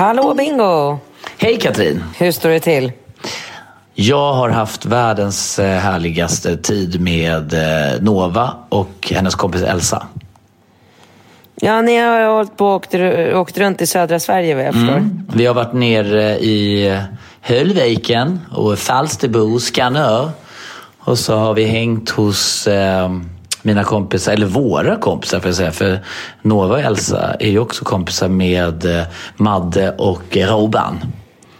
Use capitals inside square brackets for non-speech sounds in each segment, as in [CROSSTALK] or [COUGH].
Hallå Bingo! Hej Katrin! Hur står det till? Jag har haft världens eh, härligaste tid med eh, Nova och hennes kompis Elsa. Ja, ni har hållit på och åkt, åkt runt i södra Sverige vad jag förstår. Mm. Vi har varit nere i Höllviken och Falsterbo, Skanör. Och så har vi hängt hos eh, mina kompisar, eller våra kompisar får jag säga. För Nova och Elsa är ju också kompisar med eh, Madde och Robban.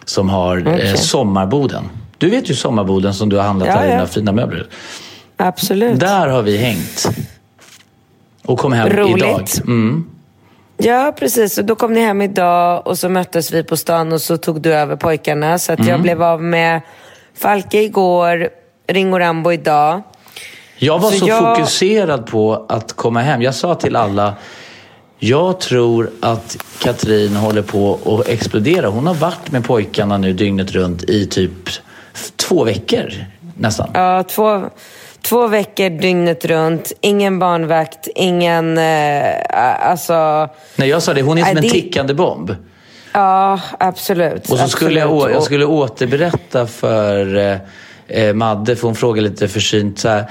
Som har eh, Sommarboden. Du vet ju Sommarboden som du har handlat Ja, där, ja. dina fina möbler. Absolut. Där har vi hängt. Och kom hem Roligt. idag. Mm. Ja, precis. Och då kom ni hem idag och så möttes vi på stan och så tog du över pojkarna. Så att Mm. jag blev av med Falke igår, Ringo Rambo idag. Jag var så, Så jag- fokuserad på att komma hem. Jag sa till alla, jag tror att Katrin håller på att explodera. Hon har varit med pojkarna nu dygnet runt i typ två veckor nästan. Ja, två, två veckor dygnet runt. Ingen barnvakt, ingen... Eh, alltså... När jag sa det, hon är som Nej, en det- tickande bomb. Ja, absolut. Och så skulle jag, absolut. jag skulle återberätta för eh, eh, Madde, för hon frågade lite försynt så här,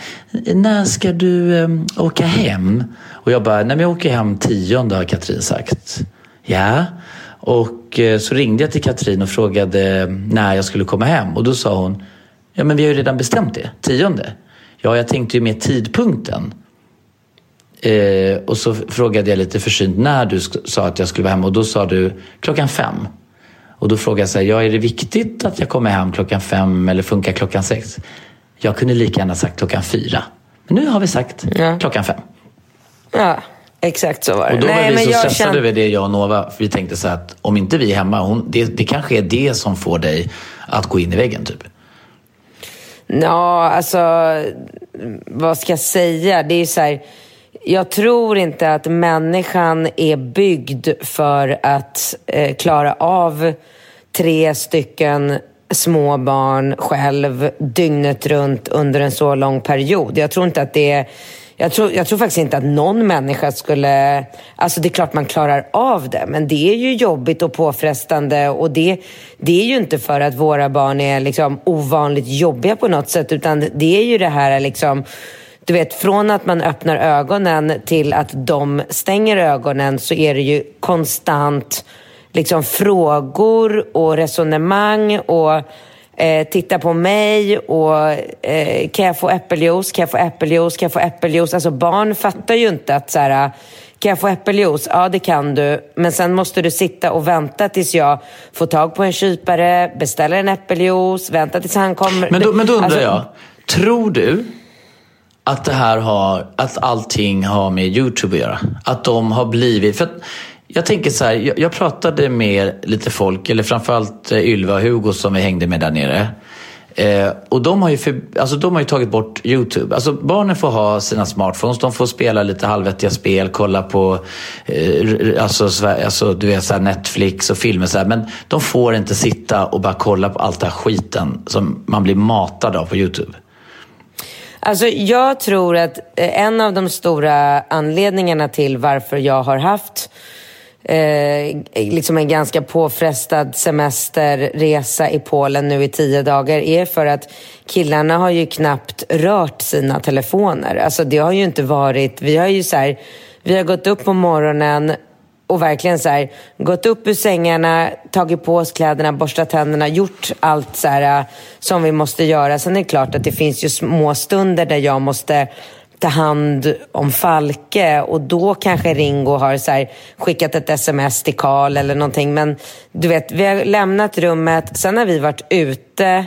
när ska du eh, åka hem? Och jag bara, nej men jag åker hem tionde har Katrin sagt. Ja. Och eh, så ringde jag till Katrin och frågade när jag skulle komma hem. Och då sa hon, ja men vi har ju redan bestämt det, tionde. Ja, jag tänkte ju med tidpunkten. Eh, och så frågade jag lite försynt när du sa att jag skulle vara hemma och då sa du klockan fem. Och då frågade jag så här, ja, är det viktigt att jag kommer hem klockan fem eller funkar klockan sex? Jag kunde lika gärna sagt klockan fyra. Men nu har vi sagt Ja. klockan fem. Ja, exakt så var det. Och då var Nej, vi men så stressade kände- över det, jag och Nova. För vi tänkte så här att om inte vi är hemma, hon, det, det kanske är det som får dig att gå in i väggen typ. Ja, alltså vad ska jag säga? Det är så här, jag tror inte att människan är byggd för att eh, klara av tre stycken små barn själv dygnet runt under en så lång period. Jag tror inte att det är jag tror, jag tror faktiskt inte att någon människa skulle... Alltså det är klart man klarar av det, men det är ju jobbigt och påfrestande och det, det är ju inte för att våra barn är liksom ovanligt jobbiga på något sätt, utan det är ju det här liksom... Du vet, från att man öppnar ögonen till att de stänger ögonen så är det ju konstant liksom frågor och resonemang och eh, titta på mig och eh, kan jag få äppeljuice, kan jag få äppeljuice, kan jag få äppeljuice? Alltså barn fattar ju inte att så här, kan jag få äppeljuice? Ja, det kan du. Men sen måste du sitta och vänta tills jag får tag på en kypare, beställer en äppeljuice, vänta tills han kommer. Men då, men då undrar Alltså, jag, tror du att det här har, att allting har med YouTube att göra? Att de har blivit, för att jag tänker så här, jag, jag pratade med lite folk, eller framförallt eh, Ylva och Hugo som vi hängde med där nere. Eh, och de har, ju för, alltså de har ju tagit bort YouTube. Alltså barnen får ha sina smartphones, de får spela lite halvvettiga spel, kolla på eh, alltså, alltså, du vet, så här Netflix och filmer. Så här. Men de får inte sitta och bara kolla på allt den här skiten som man blir matad av på YouTube. Alltså jag tror att eh, en av de stora anledningarna till varför jag har haft eh, liksom en ganska påfrestad semesterresa i Polen nu i tio dagar är för att killarna har ju knappt rört sina telefoner. Alltså det har ju inte varit, vi har ju så här, vi har gått upp på morgonen och verkligen så här, gått upp ur sängarna, tagit på oss kläderna, borstat tänderna, gjort allt så här, äh, som vi måste göra. Sen är det klart att det finns ju små stunder där jag måste ta hand om Falke och då kanske Ringo har så här, skickat ett sms till Karl eller någonting. Men du vet, vi har lämnat rummet, sen har vi varit ute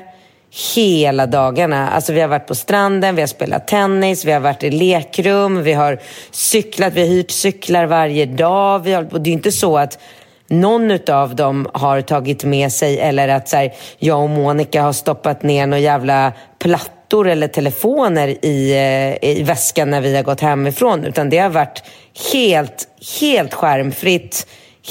hela dagarna. Alltså vi har varit på stranden, vi har spelat tennis, vi har varit i lekrum, vi har cyklat, vi har hyrt cyklar varje dag. Vi har, och det är inte så att någon av dem har tagit med sig eller att så här, jag och Monica har stoppat ner några jävla plattor eller telefoner i, eh, i väskan när vi har gått hemifrån. Utan det har varit helt, helt skärmfritt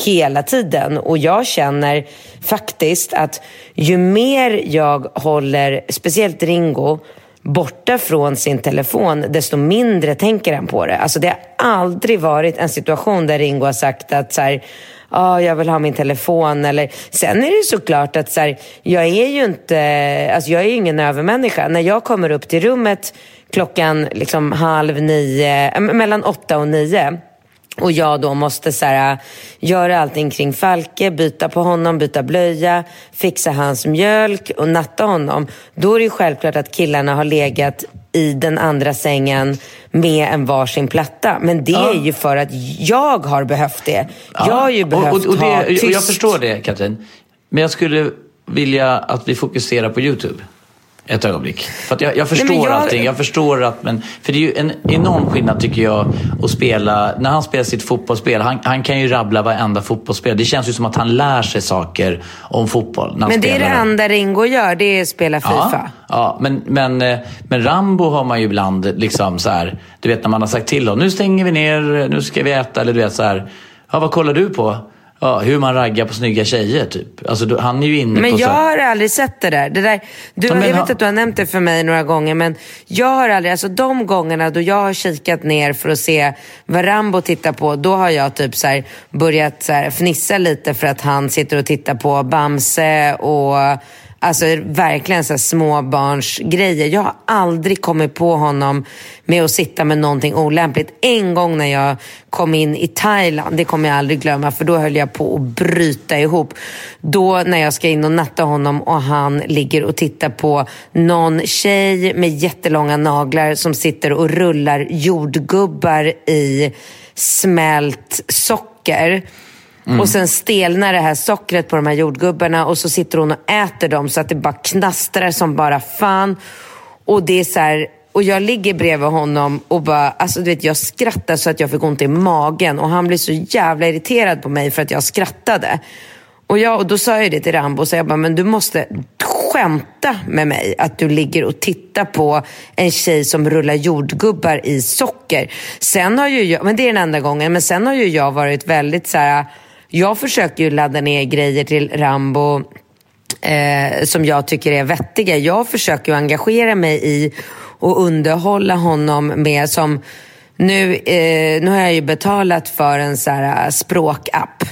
hela tiden. Och jag känner faktiskt att ju mer jag håller, speciellt Ringo, borta från sin telefon, desto mindre tänker han på det. Alltså det har aldrig varit en situation där Ringo har sagt att så här, ah, jag vill ha min telefon. Eller, sen är det såklart att så här, jag är ju inte, alltså jag är ingen övermänniska. När jag kommer upp till rummet klockan liksom halv nio, mellan åtta och nio och jag då måste så här, göra allting kring Falke, byta på honom, byta blöja, fixa hans mjölk och natta honom. Då är det ju självklart att killarna har legat i den andra sängen med en varsin platta. Men det ja. är ju för att jag har behövt det. Ja. Jag har ju behövt och, och, och det, ha tyst. Jag förstår det, Katrin. Men jag skulle vilja att vi fokuserar på YouTube ett ögonblick. För jag, jag, förstår Nej, jag... allting. Jag förstår att, men, för det är ju en enorm skillnad tycker jag att spela, när han spelar sitt fotbollsspel, han, han kan ju rabbla varenda fotbollsspel. Det känns ju som att han lär sig saker om fotboll. När men det är det enda Ringo gör, det är att spela Fifa. Ja, ja men, men, eh, men Rambo har man ju ibland liksom så här, du vet när man har sagt till honom, nu stänger vi ner, nu ska vi äta, eller du vet så här, ja vad kollar du på? Ja, hur man raggar på snygga tjejer typ. Alltså, han är ju inne men på... Men jag så... har aldrig sett det där. Det där du, ja, jag vet han... att du har nämnt det för mig några gånger, men jag har aldrig, alltså de gångerna då jag har kikat ner för att se vad Rambo tittar på, då har jag typ så här, börjat så här, fnissa lite för att han sitter och tittar på Bamse och Alltså verkligen så småbarnsgrejer. Jag har aldrig kommit på honom med att sitta med någonting olämpligt. En gång när jag kom in i Thailand, det kommer jag aldrig glömma, för då höll jag på att bryta ihop. Då när jag ska in och natta honom och han ligger och tittar på någon tjej med jättelånga naglar som sitter och rullar jordgubbar i smält socker. Mm. Och sen stelnar det här sockret på de här jordgubbarna och så sitter hon och äter dem så att det bara knastrar som bara fan. Och det är så här, och jag ligger bredvid honom och bara, alltså du vet jag skrattar så att jag fick ont i magen och han blir så jävla irriterad på mig för att jag skrattade. Och, jag, och då sa jag det till Rambo, så jag bara, men du måste skämta med mig att du ligger och tittar på en tjej som rullar jordgubbar i socker. Sen har ju jag, men det är den enda gången, men sen har ju jag varit väldigt så här jag försöker ju ladda ner grejer till Rambo eh, som jag tycker är vettiga. Jag försöker ju engagera mig i och underhålla honom med som nu, eh, nu har jag ju betalat för en så här, eh, språkapp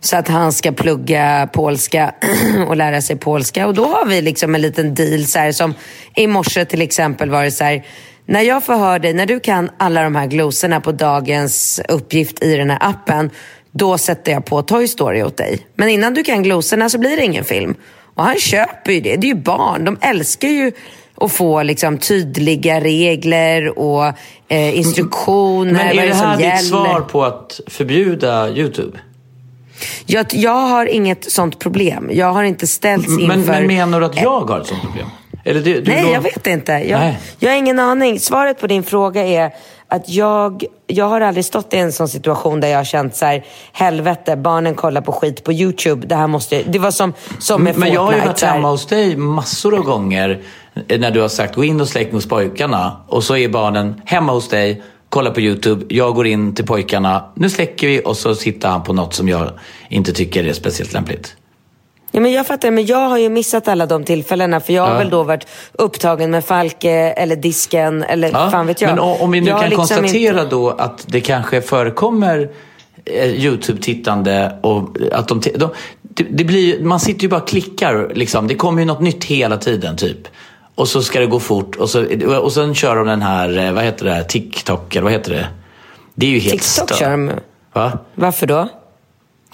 så att han ska plugga polska [CLEARS THROAT] och lära sig polska. Och då har vi liksom en liten deal så här, som i morse till exempel var det så här, när jag förhör dig, när du kan alla de här glosorna på dagens uppgift i den här appen, då sätter jag på Toy Story åt dig. Men innan du kan glosorna så blir det ingen film. Och han köper ju det. Det är ju barn. De älskar ju att få liksom, tydliga regler och eh, instruktioner. Men är det här ditt svar på att förbjuda YouTube? Jag, jag har inget sånt problem. Jag har inte ställts inför... Men, men menar du att jag har ett sånt problem? Du, du Nej, då... jag vet inte. Jag, jag har ingen aning. Svaret på din fråga är att jag, jag har aldrig stått i en sån situation där jag har känt så här, helvete, barnen kollar på skit på YouTube. Det här måste Det var som, som med Men jag har ju varit hemma hos dig massor av gånger när du har sagt gå in och släck hos pojkarna och så är barnen hemma hos dig kollar på YouTube, jag går in till pojkarna, nu släcker vi och så sitter han på något som jag inte tycker är speciellt lämpligt. Ja, men jag fattar, men jag har ju missat alla de tillfällena för jag har väl då varit upptagen med Falke eller disken eller ja, fan vet jag. Men om vi nu jag kan liksom konstatera inte... då att det kanske förekommer eh, YouTube-tittande och att de, de, det, blir, man sitter ju bara och klickar liksom. Det kommer ju något nytt hela tiden typ. Och så ska det gå fort och, så, och sen kör de den här, eh, vad heter det, här, TikTok eller vad heter det? Det är ju helt TikTok stört. kör de. Va? Varför då?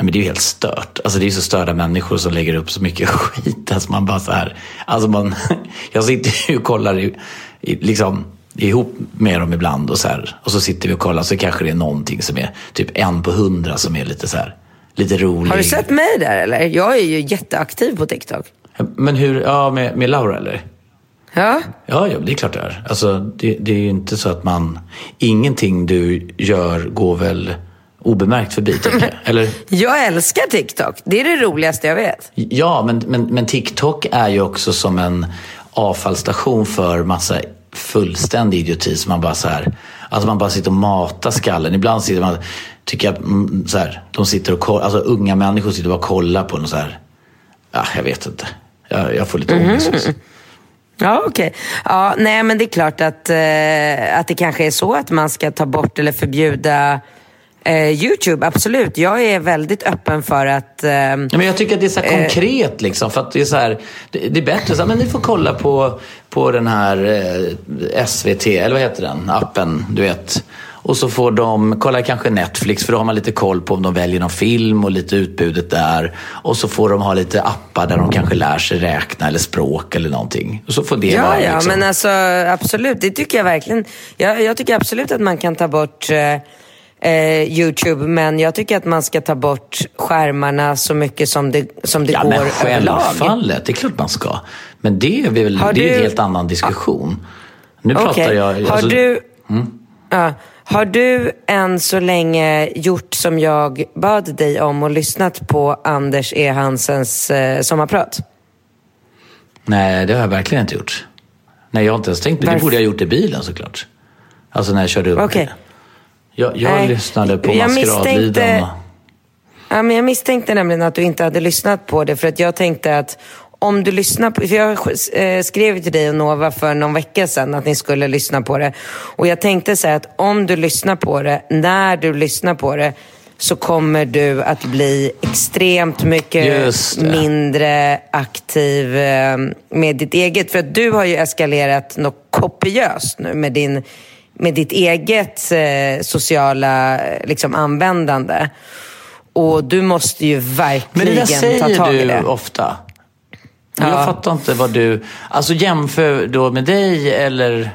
Men det är ju helt stört. Alltså det är så störda människor som lägger upp så mycket [LAUGHS] skit. Alltså man bara så här, alltså man, [LAUGHS] jag sitter ju och kollar i, i, liksom, ihop med dem ibland och så här. Och så sitter vi och kollar så kanske det är någonting som är typ en på hundra som är lite så här, lite rolig. Har du sett mig där eller? Jag är ju jätteaktiv på TikTok. Men hur, ja med, med Laura eller? Ja? Ja, ja, det är klart det är. Alltså, det, det är ju inte så att man... Ingenting du gör går väl obemärkt förbi, tänker jag. Eller? [LAUGHS] Jag älskar TikTok. Det är det roligaste jag vet. Ja, men, men, men TikTok är ju också som en avfallsstation för massa fullständig idioti. som Man bara så här, alltså man bara sitter och matar skallen. Ibland sitter man, tycker jag, mm, så här, de sitter och kollar, alltså unga människor sitter och bara kollar på något så här, ja, jag vet inte. Jag, jag får lite ångest. också. [LAUGHS] Ja, okej. Ja, nej, men det är klart att, eh, att det kanske är så att man ska ta bort eller förbjuda eh, YouTube. Absolut. Jag är väldigt öppen för att... Eh, Ja, men jag tycker att det är så här konkret liksom. För att det är så här, det, det är bättre så här, men ni får kolla på, på den här eh, SVT, eller vad heter den, appen, du vet. Och så får de kolla kanske Netflix för då har man lite koll på om de väljer någon film och lite utbudet där. Och så får de ha lite appar där de kanske lär sig räkna eller språk eller någonting. Och så får det Ja, vara ja, liksom. men alltså absolut. Det tycker jag verkligen. Jag, jag tycker absolut att man kan ta bort eh, eh, YouTube, men jag tycker att man ska ta bort skärmarna så mycket som det, som det Ja, går men överlag. självfallet. Det är klart man ska. Men det är, väl, Har det är du- en helt annan diskussion. Nu Okej. pratar jag... Har, alltså- du, ja, har du än så länge gjort som jag bad dig om och lyssnat på Anders E. Hansens eh, sommarprat? Nej, det har jag verkligen inte gjort. Nej, jag har inte ens tänkt det. Det Varför? borde jag ha gjort i bilen såklart. Alltså när jag körde upp. Okej. Jag, jag Nej, lyssnade på jag Maskeradlidan. Ja, men jag misstänkte nämligen att du inte hade lyssnat på det för att jag tänkte att om du lyssnar på, för jag eh, skrev till dig och Nova för någon vecka sedan att ni skulle lyssna på det. Och jag tänkte säga att om du lyssnar på det, när du lyssnar på det, så kommer du att bli extremt mycket mindre aktiv eh, med ditt eget. För att du har ju eskalerat något kopiöst nu med, din, med ditt eget eh, sociala liksom, användande. Och du måste ju Men det verkligen ta säger tag i du det. ofta. Ja. Jag fattar inte vad du... Alltså jämför då med dig eller...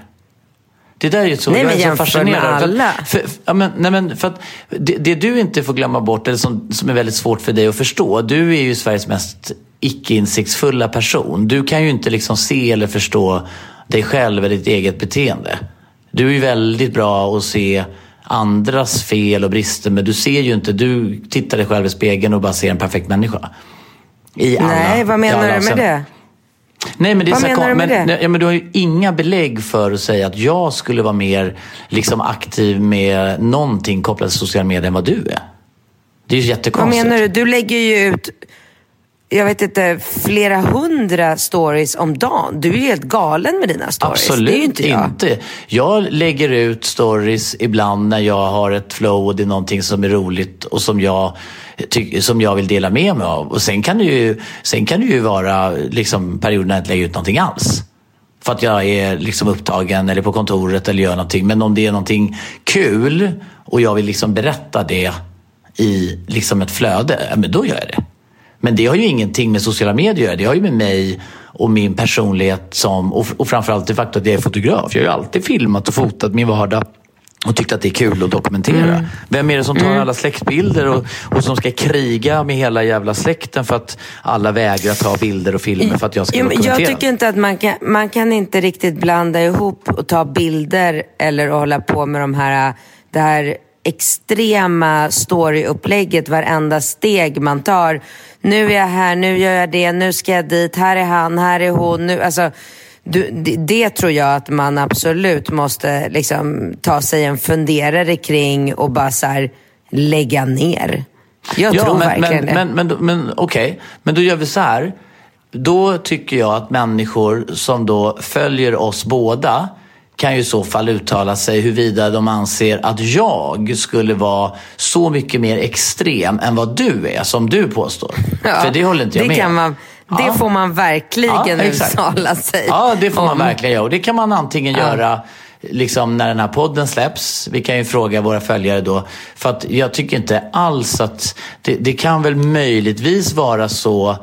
Det där är ju så, Nej, jag men är så jämför fascinerad. med För alla. För, ja, men, nej, men för att det, det du inte får glömma bort, eller som, som är väldigt svårt för dig att förstå. Du är ju Sveriges mest icke-insiktsfulla person. Du kan ju inte liksom se eller förstå dig själv eller ditt eget beteende. Du är väldigt bra att se andras fel och brister, men du ser ju inte. Du tittar dig själv i spegeln och bara ser en perfekt människa. I alla, Nej, vad menar alla du med avseenden. det? Nej, men det är Vad här menar du med men, det? Ja, men du har ju inga belägg för att säga att jag skulle vara mer liksom, aktiv med någonting kopplat till sociala medier än vad du är. Det är ju Vad jättekonstigt. menar du? Du lägger ju ut, jag vet inte, flera hundra stories om dagen. Du är ju helt galen med dina stories. Absolut det är ju inte jag. inte. Jag lägger ut stories ibland när jag har ett flow och det är någonting som är roligt och som jag, som jag vill dela med mig av. Och sen kan det ju, sen kan det ju vara liksom, perioder när jag inte lägger ut någonting alls. För att jag är liksom upptagen eller på kontoret eller gör någonting. Men om det är någonting kul och jag vill liksom berätta det i liksom ett flöde, men då gör jag det. Men det har ju ingenting med sociala medier att. Det har ju med mig och min personlighet som, och, och framförallt det faktum att jag är fotograf. Jag har ju alltid filmat och fotat min vardag och tyckt att det är kul att dokumentera. Mm. Vem är det som tar alla släktbilder och, och som ska kriga med hela jävla släkten för att alla vägrar ta bilder och filmer för att jag ska Jo, dokumentera? jag tycker inte att man kan, man kan inte riktigt blanda ihop och ta bilder eller hålla på med de här, det här extrema storyupplägget varenda steg man tar. Nu är jag här, nu gör jag det, nu ska jag dit, här är han, här är hon. Nu, alltså, du, det, det tror jag att man absolut måste liksom, ta sig en funderare kring och bara så här, lägga ner. Jag tror men, verkligen men, det. men, men, men okej, men då gör vi så här. Då tycker jag att människor som då följer oss båda kan ju i så fall uttala sig huruvida de anser att jag skulle vara så mycket mer extrem än vad du är, som du påstår. Ja, För det håller inte jag det med man, Det Ja. får man verkligen exakt. uttala sig Ja, det får man om. verkligen göra. Och det kan man antingen göra liksom när den här podden släpps. Vi kan ju fråga våra följare då. För att jag tycker inte alls att... Det, det kan väl möjligtvis vara så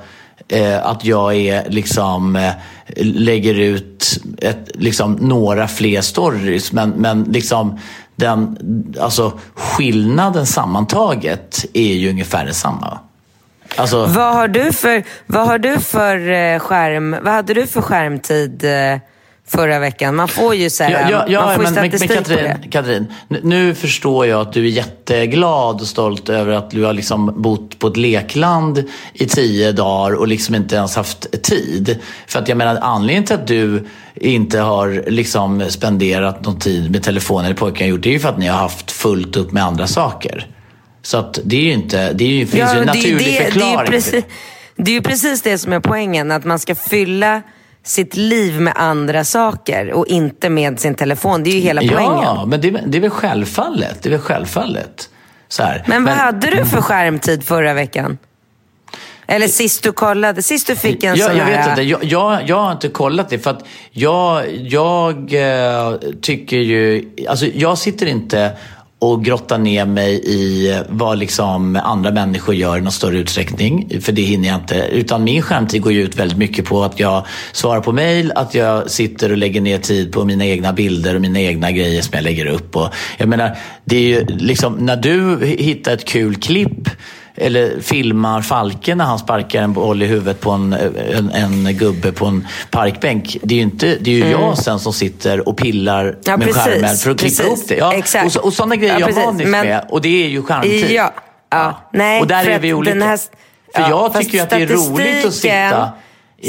eh, att jag är liksom eh, lägger ut ett, liksom, några fler stories. Men, men liksom den, alltså skillnaden sammantaget är ju ungefär detsamma. Alltså, Vad har du för, vad har du för eh, skärm, vad hade du för skärmtid eh, förra veckan? Man får ju så här, Ja, ja, ja man får ju men, men, men statistik på det. Katrin, nu- förstår jag att du är jätteglad och stolt över att du har liksom bott på ett lekland i tio dagar och liksom inte ens haft tid. För att jag menar, anledningen till att du inte har liksom spenderat någon tid med telefonen eller pojken gjort, det är ju för att ni har haft fullt upp med andra saker. Så att det är ju inte, det är ju, finns ju en det är naturlig det, det, är förklaring ju till precis, det är ju precis det som är poängen, att man ska fylla sitt liv med andra saker och inte med sin telefon. Det är ju hela poängen. Ja, men det, är- det är väl självfallet. Det är väl självfallet. Så här. Men vad hade du för skärmtid förra veckan? Eller sist du kollade, sist du fick en jag, sån jag här... vet inte, jag, jag, jag har inte kollat det för att jag, jag eh, tycker ju, alltså jag sitter inte och grotta ner mig i eh, vad liksom andra människor gör i någon större utsträckning. För det hinner jag inte. Utan min skärmtid går ju ut väldigt mycket på att jag svarar på mail, att jag sitter och lägger ner tid på mina egna bilder och mina egna grejer som jag lägger upp. Och jag menar, det är ju liksom, när du hittar ett kul klipp eller filmar Falken när han sparkar en boll i huvudet på en, en, en gubbe på en parkbänk. Det är ju, inte, det är ju jag sen som sitter och pillar Mm. Ja, med precis, skärmen för att klippa ihop det. Ja, Exakt. Och, så, och sådana grejer Ja, jag maniskt Men- med och det är ju skärmtid. Ja, ja. Nej, och där är vi olika. här- för ja, jag tycker ju att det är roligt att sitta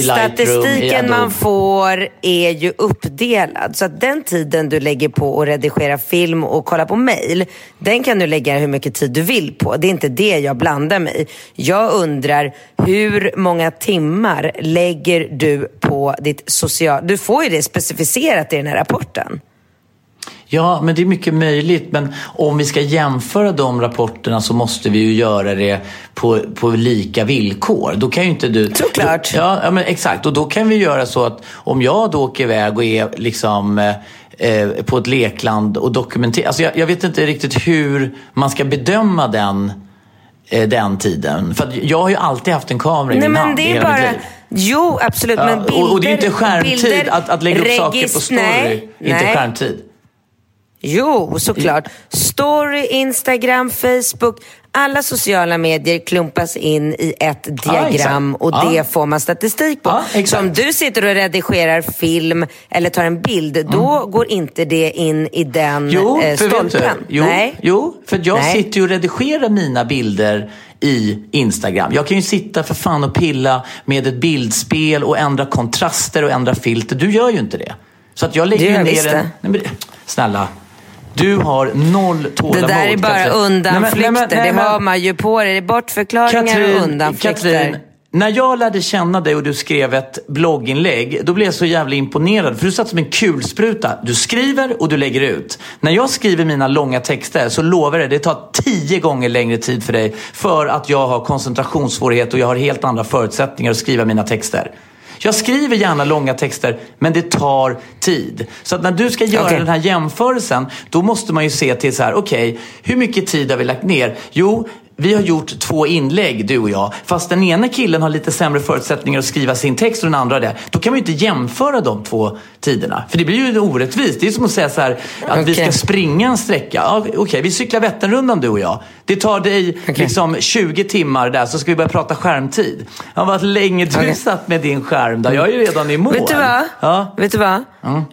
Statistiken man får är ju uppdelad. Så att den tiden du lägger på att redigera film och kolla på mail, den kan du lägga hur mycket tid du vill på. Det är inte det jag blandar mig i. Jag undrar hur många timmar lägger du på ditt social... Du får ju det specificerat i den här rapporten. Ja, men det är mycket möjligt. Men om vi ska jämföra de rapporterna så måste vi ju göra det på, på lika villkor. Då kan ju inte du... Såklart. Ja, ja, men exakt. Och då kan vi göra så att om jag då åker iväg och är liksom eh, eh, på ett lekland och dokumenterar... Alltså jag, jag vet inte riktigt hur man ska bedöma den, eh, den tiden. För jag har ju alltid haft en kamera i Nej min hand det är hela mitt bara... liv. Jo, absolut. Ja, men och- bilder, och det är inte skärmtid bilder att, att lägga upp saker på regis- story. Nej, inte nej. skärmtid. Jo, såklart. Story, Instagram, Facebook. Alla sociala medier klumpas in i ett diagram exakt. och Ja. det får man statistik på. Exakt. så om du sitter och redigerar film eller tar en bild, då går inte det in i den Mm. Jo, eh, stolpen. jo, Nej. jo, för jag Nej. sitter ju och redigerar mina bilder i Instagram. Jag kan ju sitta för fan och pilla med ett bildspel och ändra kontraster och ändra filter. Du gör ju inte det. Så att jag lägger Det gör jag ner visst en... Nej, men, snälla. Du har noll Det tålamod. där är bara Katrin. Nej, men- undanflykter. nej, men- nej, det hör man ju på dig. Det är bortförklaringar och undanflykter. Katrin, när jag lärde känna dig och du skrev ett blogginlägg, då blev jag så jävla imponerad. För du satt som en kulspruta. Du skriver och du lägger ut. När jag skriver mina långa texter så lovar jag det, det tar tio gånger längre tid för dig. För att jag har koncentrationssvårighet och jag har helt andra förutsättningar att skriva mina texter. Jag skriver gärna långa texter, men det tar tid. Så att när du ska göra Okej. den här jämförelsen, då måste man ju se till så här, okej, hur mycket tid har vi lagt ner? Jo, vi har gjort två inlägg, du och jag. Fast den ena killen har lite sämre förutsättningar att skriva sin text och den andra det. Då kan man ju inte jämföra de två tiderna. För det blir ju orättvist. Det är som att säga så här, att vi Okej. ska springa en sträcka. Ja, okej, vi cyklar Vätternrundan du och jag. Det tar dig liksom 20 timmar där, så ska vi börja prata skärmtid. Ja, vad länge du Okej. satt med din skärm där. Jag är ju redan i mål. Vet du vad? Ja. Vet du vad?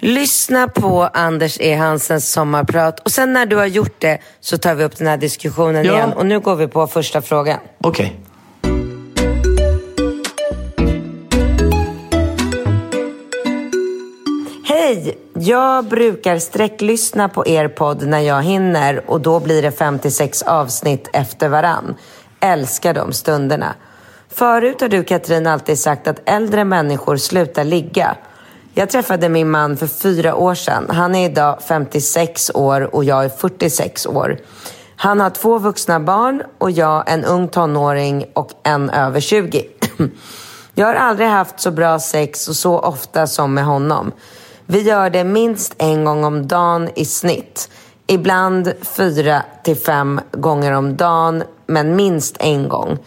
Lyssna på Anders E. Hansens sommarprat och sen när du har gjort det så tar vi upp den här diskussionen Ja. igen. Och nu går vi på första frågan. Okej. Hej! Jag brukar sträcklyssna på er podd när jag hinner och då blir det 56 avsnitt efter varann. Älskar de stunderna. Förut har du Katrin alltid sagt att äldre människor slutar ligga. Jag träffade min man för fyra år sedan. Han är idag 56 år och jag är 46 år. Han har två vuxna barn och jag en ung tonåring och en över 20. [CLEARS THROAT] Jag har aldrig haft så bra sex och så ofta som med honom. Vi gör det minst en gång om dagen i snitt. Ibland fyra till fem gånger om dagen, men minst en gång.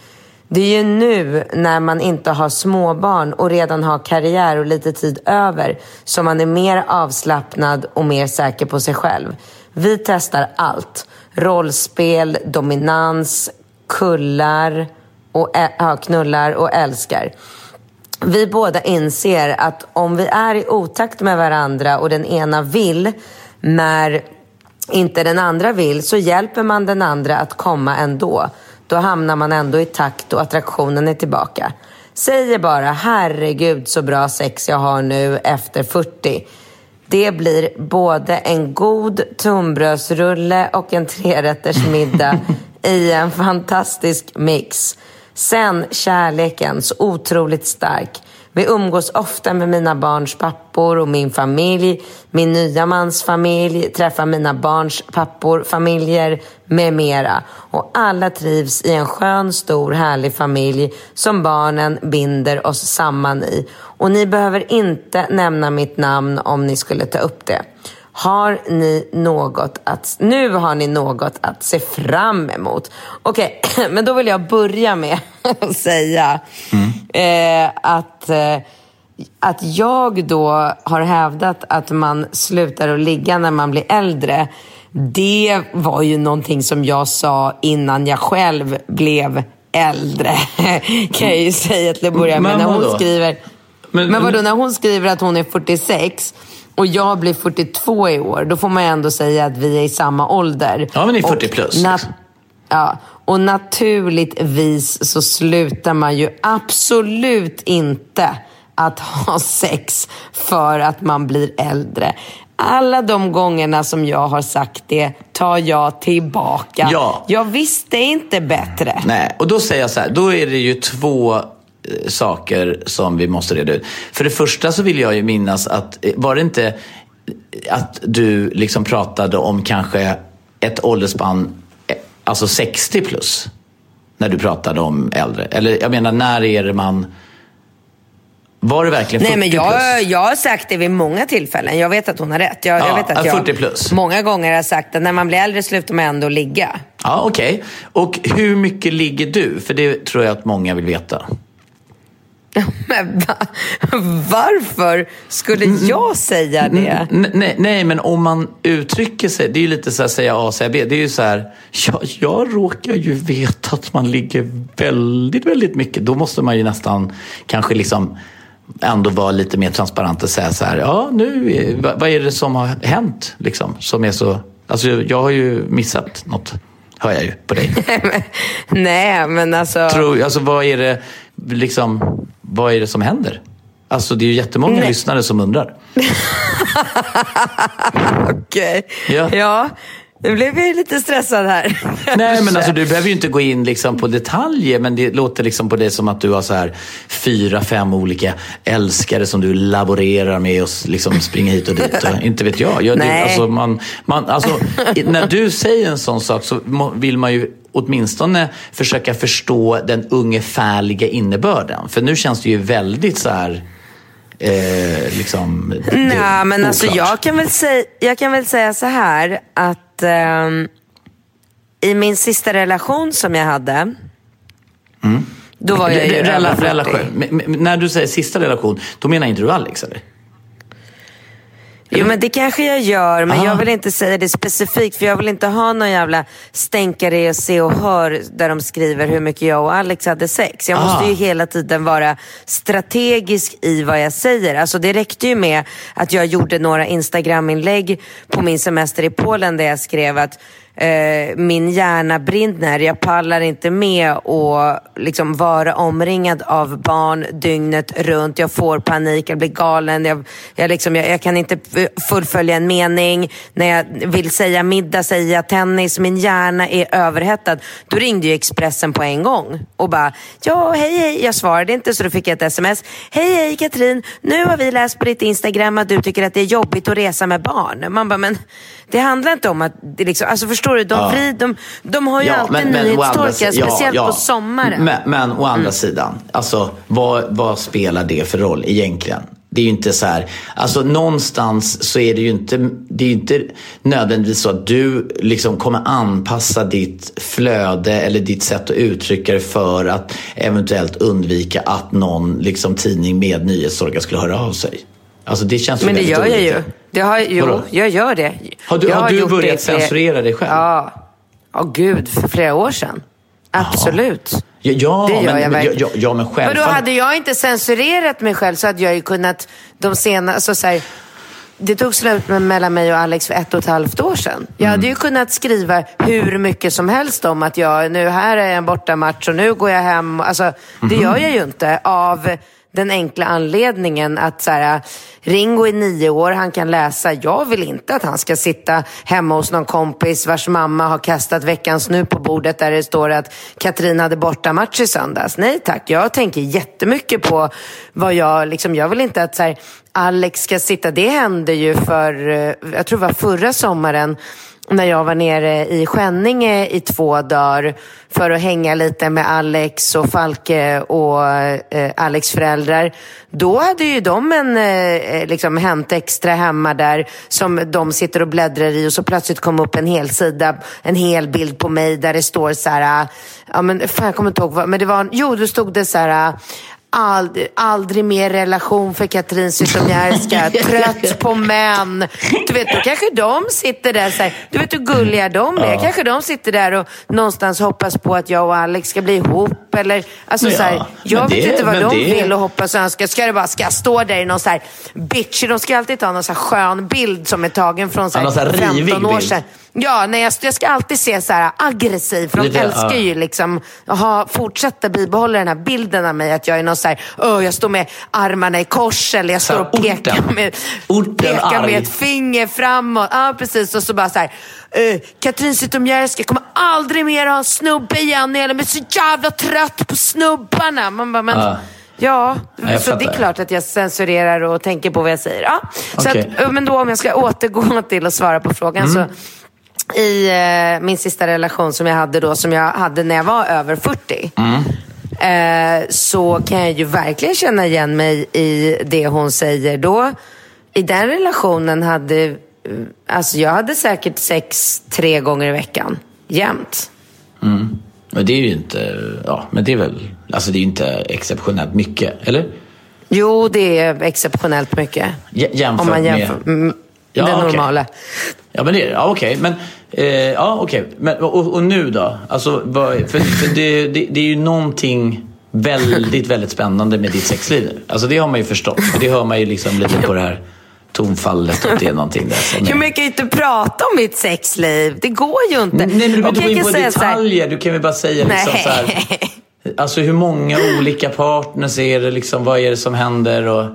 Det är ju nu när man inte har småbarn och redan har karriär och lite tid över som man är mer avslappnad och mer säker på sig själv. Vi testar allt. Rollspel, dominans, kullar och, ja, knullar och älskar. Vi båda inser att om vi är i otakt med varandra och den ena vill när inte den andra vill så hjälper man den andra att komma ändå. Då hamnar man ändå i takt och attraktionen är tillbaka. Säger bara herregud så bra sex jag har nu efter 40. Det blir både en god tunnbrödsrulle och en trerättersmiddag [LAUGHS] i en fantastisk mix. Sen kärleken, så otroligt stark. Vi umgås ofta med mina barns pappor och min familj, min nya mans familj, träffar mina barns pappor, familjer med mera. Och alla trivs i en skön, stor, härlig familj som barnen binder oss samman i. Och ni behöver inte nämna mitt namn om ni skulle ta upp det. Har ni något att... Nu har ni något att se fram emot. Okej, okay, [CLEARS THROAT] men då vill jag börja med [LAUGHS] att säga mm. eh, att, eh, att jag då har hävdat att man slutar att ligga när man blir äldre. Det var ju någonting som jag sa innan jag själv blev äldre. [LAUGHS] kan jag ju säga till att börja med. När hon skriver, men, men vadå, när hon skriver att hon är 46 och jag blir 42 i år, då får man ändå säga att vi är i samma ålder. Ja, men ni är 40 plus. ja, och naturligtvis så slutar man ju absolut inte att ha [LAUGHS] sex för att man blir äldre. Alla de gångerna som jag har sagt det tar jag tillbaka. Ja. Jag visste inte bättre. Nej, och då säger jag så här, då är det ju två saker som vi måste reda ut. För det första så vill jag ju minnas att, eh, var det inte att du liksom pratade om kanske ett åldersspann, eh, alltså 60 plus? När du pratade om äldre. Eller jag menar, när är det man... Var det verkligen 40 Nej, men jag, plus? jag har sagt det vid många tillfällen. Jag vet att hon har rätt. Jag, ja, jag vet att jag 40 plus. många gånger har sagt att när man blir äldre slutar man ändå ligga. Ja, okej. Okay. Och hur mycket ligger du? För det tror jag att många vill veta. [LAUGHS] Men va? Varför skulle mm. jag säga det? Nej, nej, men om man uttrycker sig, det är ju lite så här säga A, säga B. Det är ju så här, ja, jag råkar ju veta att man ligger väldigt, väldigt mycket. Då måste man ju nästan kanske liksom ändå vara lite mer transparent och säga så här, ja nu, vad är det som har hänt liksom? Som är så, alltså jag har ju missat något hör jag ju på dig. [LAUGHS] Nej, men alltså... Tror, alltså vad är det, liksom, vad är det som händer? Alltså det är ju jättemånga Nej. lyssnare som undrar. [LAUGHS] Okej. Okay. Ja. ja. Nu blev jag lite stressad här. [LAUGHS] Nej, men alltså, du behöver ju inte gå in liksom på detaljer, men det låter liksom på dig som att du har så här fyra, fem olika älskare som du laborerar med och liksom springer hit och dit. Och, inte vet jag. jag det, alltså, man, man, alltså, när du säger en sån sak så vill man ju åtminstone försöka förstå den ungefärliga innebörden. För nu känns det ju väldigt så här... Eh, liksom, Nej, men alltså jag kan, väl säga, jag kan väl säga så här att eh, i min sista relation som jag hade, mm. då var jag ju Rela, relation. När du säger sista relation, då menar inte du Alex eller? Jo men det kanske jag gör, men Aha. jag vill inte säga det specifikt för jag vill inte ha någon jävla stänkare i Se och Hör där de skriver hur mycket jag och Alex hade sex. Jag måste ju ah. hela tiden vara strategisk i vad jag säger. Alltså det räckte ju med att jag gjorde några Instagram-inlägg på min semester i Polen där jag skrev att eh, min hjärna brinner. Jag pallar inte med att liksom vara omringad av barn dygnet runt. Jag får panik, jag blir galen. Jag, jag, liksom, jag, jag kan inte fullfölja en mening. När jag vill säga middag säger jag tennis. Min hjärna är överhettad. Då ringde ju Expressen på en gång och bara, ja hej hej. Jag svarade inte så då fick jag ett sms. Hej hej Katrin, nu har vi läst på ditt Instagram att du tycker att det är jobbigt att resa med barn. Man bara, men det handlar inte om att, det liksom, alltså förstår du, de, ja. vrid, de, de har ju ja, alltid nyhetstorka, speciellt ja, på sommaren. Men, men å andra mm. sidan, alltså, vad, vad spelar det för roll egentligen? Det är ju inte så här, alltså någonstans så är det ju inte, det är inte nödvändigtvis så att du liksom kommer anpassa ditt flöde eller ditt sätt att uttrycka det för att eventuellt undvika att någon liksom, tidning med nyhetssorga skulle höra av sig. Alltså det känns Men det gör jag ju. Det har, jo, Vadå? jag gör det. Har du, har har du börjat censurera dig själv? Ja. Ja, oh, gud, för flera år sedan. Absolut. Ja, ja, det gör men, jag verkligen. Ja, ja, men självfallet. Men då hade jag inte censurerat mig själv så hade jag ju kunnat de senaste, alltså, så här, det tog slut mellan mig och Alex för ett och ett halvt år sedan. Jag hade ju mm. kunnat skriva hur mycket som helst om att jag, nu här är en bortamatch och nu går jag hem. Alltså, det mhm. gör jag ju inte av den enkla anledningen att så här, Ringo är nio år, han kan läsa. Jag vill inte att han ska sitta hemma hos någon kompis vars mamma har kastat veckans nu på bordet där det står att Katrin hade bortamatch i söndags. Nej tack, jag tänker jättemycket på vad jag, liksom, jag vill inte att så här, Alex ska sitta, det hände ju för, eh, jag tror det var förra sommaren, när jag var nere i Skänninge i två dagar för att hänga lite med Alex och Falke och eh, Alex föräldrar. Då hade ju de en eh, eh, liksom Hänt Extra hemma där som de sitter och bläddrar i och så plötsligt kom upp en hel sida, en hel bild på mig där det står så här, ah, ja men fan jag kommer inte ihåg vad, men det var, jo då stod det så här, Ald, aldrig mer relation för Katrin Zytomierska. [LAUGHS] Trött på män. Du vet, då kanske de sitter där så här, Du vet hur gulliga de är. Ja. Kanske de sitter där och någonstans hoppas på att jag och Alex ska bli ihop. Eller, alltså, ja, så här, jag vet det, inte vad de det... vill och hoppas och önskar. Ska det bara ska jag stå där i någon så här bitch. De ska alltid ta någon så här skön bild som är tagen från så här, ja, 15 år sedan. Ja, nej, jag, jag ska alltid se så här aggressiv, för de det, älskar ja. ju liksom att fortsätta bibehålla den här bilden av mig att jag är någon så här, oh, jag står med armarna i kors eller jag står och pekar, med, pekar med ett finger framåt. Ja, precis. Och så bara så här, uh, Katrin Zytomierska kommer aldrig mer ha en snubbe igen. Jag är så jävla trött på snubbarna. Man bara, men... Uh. Ja, ja så det är klart att jag censurerar och tänker på vad jag säger. Ja, okay. så att, men då om jag ska återgå till att svara på frågan mm. så i eh, min sista relation som jag hade då, som jag hade när jag var över 40. Mm. Eh, så kan jag ju verkligen känna igen mig i det hon säger. Då, I den relationen hade, eh, alltså jag hade säkert sex tre gånger i veckan. Jämt. Mm. Men det är ju inte, ja, men det är väl, alltså det är inte exceptionellt mycket, eller? Jo, det är exceptionellt mycket. J jämfört om man jämför, med? Ja, det okay. normala. Ja, men det, ja, okej. Okay. Men, eh, ja, okej. Okay. och, och, nu då? Alltså, vad, för, för det, det, det, är ju någonting väldigt, väldigt spännande med ditt sexliv. Alltså det har man ju förstått. Det hör man ju liksom lite på det här tonfallet att det är någonting där som är... Men jag kan ju inte prata om mitt sexliv. Det går ju inte. Nej, men du behöver inte gå in på detaljer. Du kan väl bara säga liksom så här... Alltså hur många olika partners är det? Liksom, vad är det som händer? Och,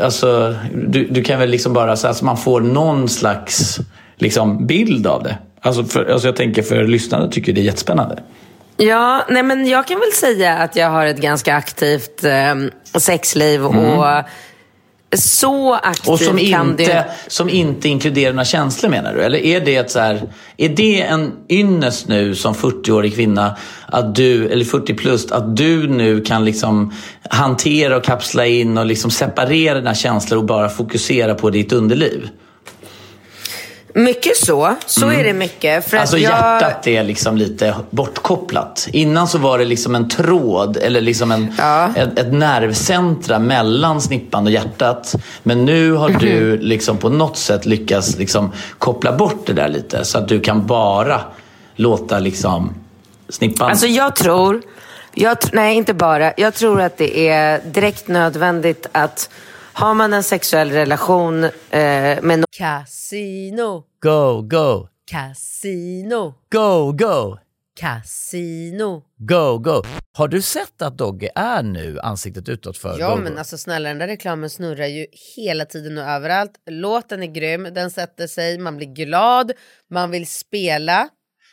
Alltså, du, du kan väl liksom bara så att man får någon slags liksom, bild av det. Alltså, för, alltså jag tänker för lyssnarna tycker det är jättespännande. Ja, nej men jag kan väl säga att jag har ett ganska aktivt eh, sexliv mm. och så aktivt och som kan inte, det... Som inte inkluderar några känslor menar du? Eller är det, så här, är det en ynnest nu som 40-årig kvinna, att du, eller 40 plus, att du nu kan liksom hantera och kapsla in och liksom separera dina känslor och bara fokusera på ditt underliv? Mycket så. Så mm. är det mycket. För alltså jag... hjärtat är liksom lite bortkopplat. Innan så var det liksom en tråd eller liksom en, ja. ett, ett nervcentra mellan snippan och hjärtat. Men nu har du mhm. liksom på något sätt lyckats liksom koppla bort det där lite. Så att du kan bara låta liksom snippan... Alltså jag tror, jag, nej inte bara, jag tror att det är direkt nödvändigt att har man en sexuell relation eh, med... Casino! Go, go! Casino. Go, go! Casino. Go, go! Har du sett att Dogge är nu ansiktet utåt för Ja Go, men Go? alltså snälla den där reklamen snurrar ju hela tiden och överallt. Låten är grym, den sätter sig, man blir glad, man vill spela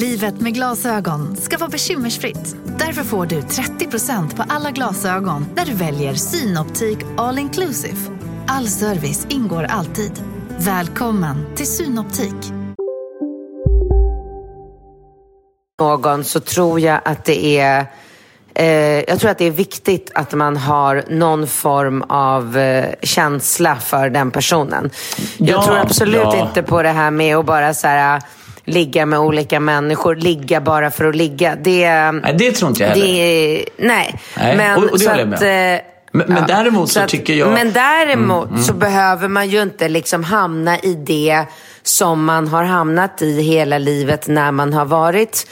Livet med glasögon ska vara bekymmersfritt. Därför får du 30% på alla glasögon när du väljer Synoptik All Inclusive. All service ingår alltid. Välkommen till Synoptik. någon så tror jag att det är eh, jag tror att det är viktigt att man har någon form av eh, känsla för den personen. Ja, jag tror absolut ja. inte på det här med att bara så här, ligga med olika människor, ligga bara för att ligga. Det, Nej, det tror inte jag heller. det, nej. Nej, men, och- och det så håller jag att, med. eh, Men- men däremot så att- tycker jag- Men däremot Mm, så mm. behöver man ju inte liksom hamna i det som man har hamnat i hela livet när man har varit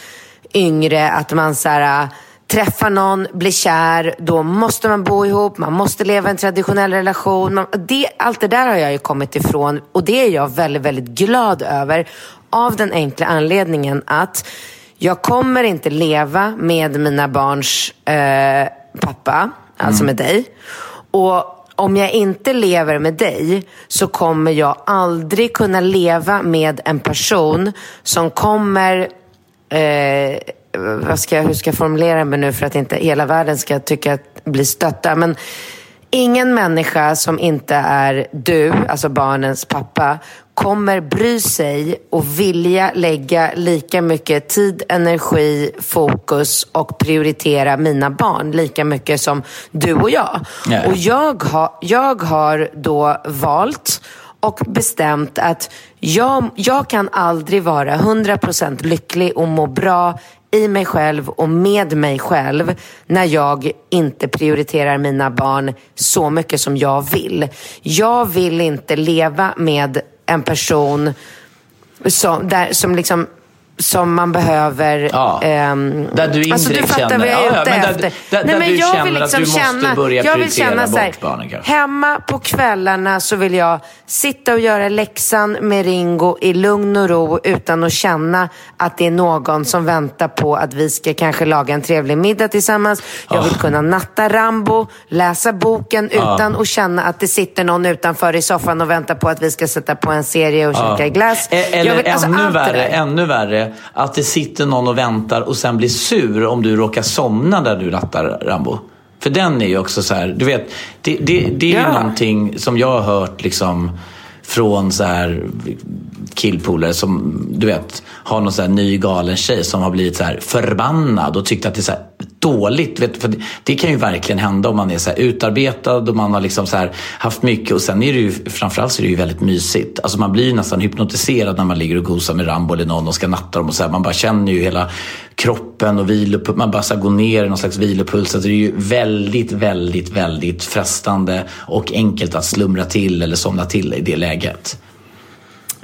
yngre. Att man så här, äh, träffar någon, blir kär, då måste man bo ihop, man måste leva en traditionell relation. Man, det, allt det där har jag ju kommit ifrån och det är jag väldigt, väldigt glad över. Av den enkla anledningen att jag kommer inte leva med mina barns eh, pappa, alltså med dig. Och om jag inte lever med dig så kommer jag aldrig kunna leva med en person som kommer eh, vad ska jag, hur ska jag formulera mig nu för att inte hela världen ska tycka att bli stötta. Men ingen människa som inte är du, alltså barnens pappa, kommer bry sig och vilja lägga lika mycket tid, energi, fokus och prioritera mina barn lika mycket som du och jag. Nej. Och jag har, jag har då valt och bestämt att jag, jag kan aldrig vara 100% lycklig och må bra i mig själv och med mig själv när jag inte prioriterar mina barn så mycket som jag vill. Jag vill inte leva med en person som, där, som liksom som man behöver... Ja. ehm, Där du alltså du indirekt fattar känner- vad jag är ja, ja, ute men där- efter. där- där du känner att du måste börja jag vill känna så här, barnen kanske. Hemma på kvällarna så vill jag sitta och göra läxan med Ringo i lugn och ro utan att känna att det är någon som väntar på att vi ska kanske laga en trevlig middag tillsammans. Jag vill Ah. kunna natta Rambo, läsa boken utan att känna att det sitter någon utanför i soffan och väntar på att vi ska sätta på en serie och Ja. käka glass. E- Eller Jag vill- alltså, ännu, allt det värre, där. ännu värre, att det sitter någon och väntar och sen blir sur om du råkar somna där du rattar Rambo. För den är ju också så här, du vet, det, det, det är ju Ja. någonting som jag har hört liksom från så här killpolare som, du vet, har någon så här ny galen tjej som har blivit så här förbannad och tyckt att det är så här dåligt. Vet, för det, kan ju verkligen hända om man är så här utarbetad och man har liksom så här haft mycket. Och sen är det ju, framförallt så är det ju väldigt mysigt. Alltså man blir ju nästan hypnotiserad när man ligger och gosar med Rambo eller någon och ska natta dem. Och så här. Man bara känner ju hela kroppen och vilopulsen. Man bara så går ner i någon slags vilopuls. Så det är ju väldigt, väldigt, väldigt frestande och enkelt att slumra till eller somna till i det läget.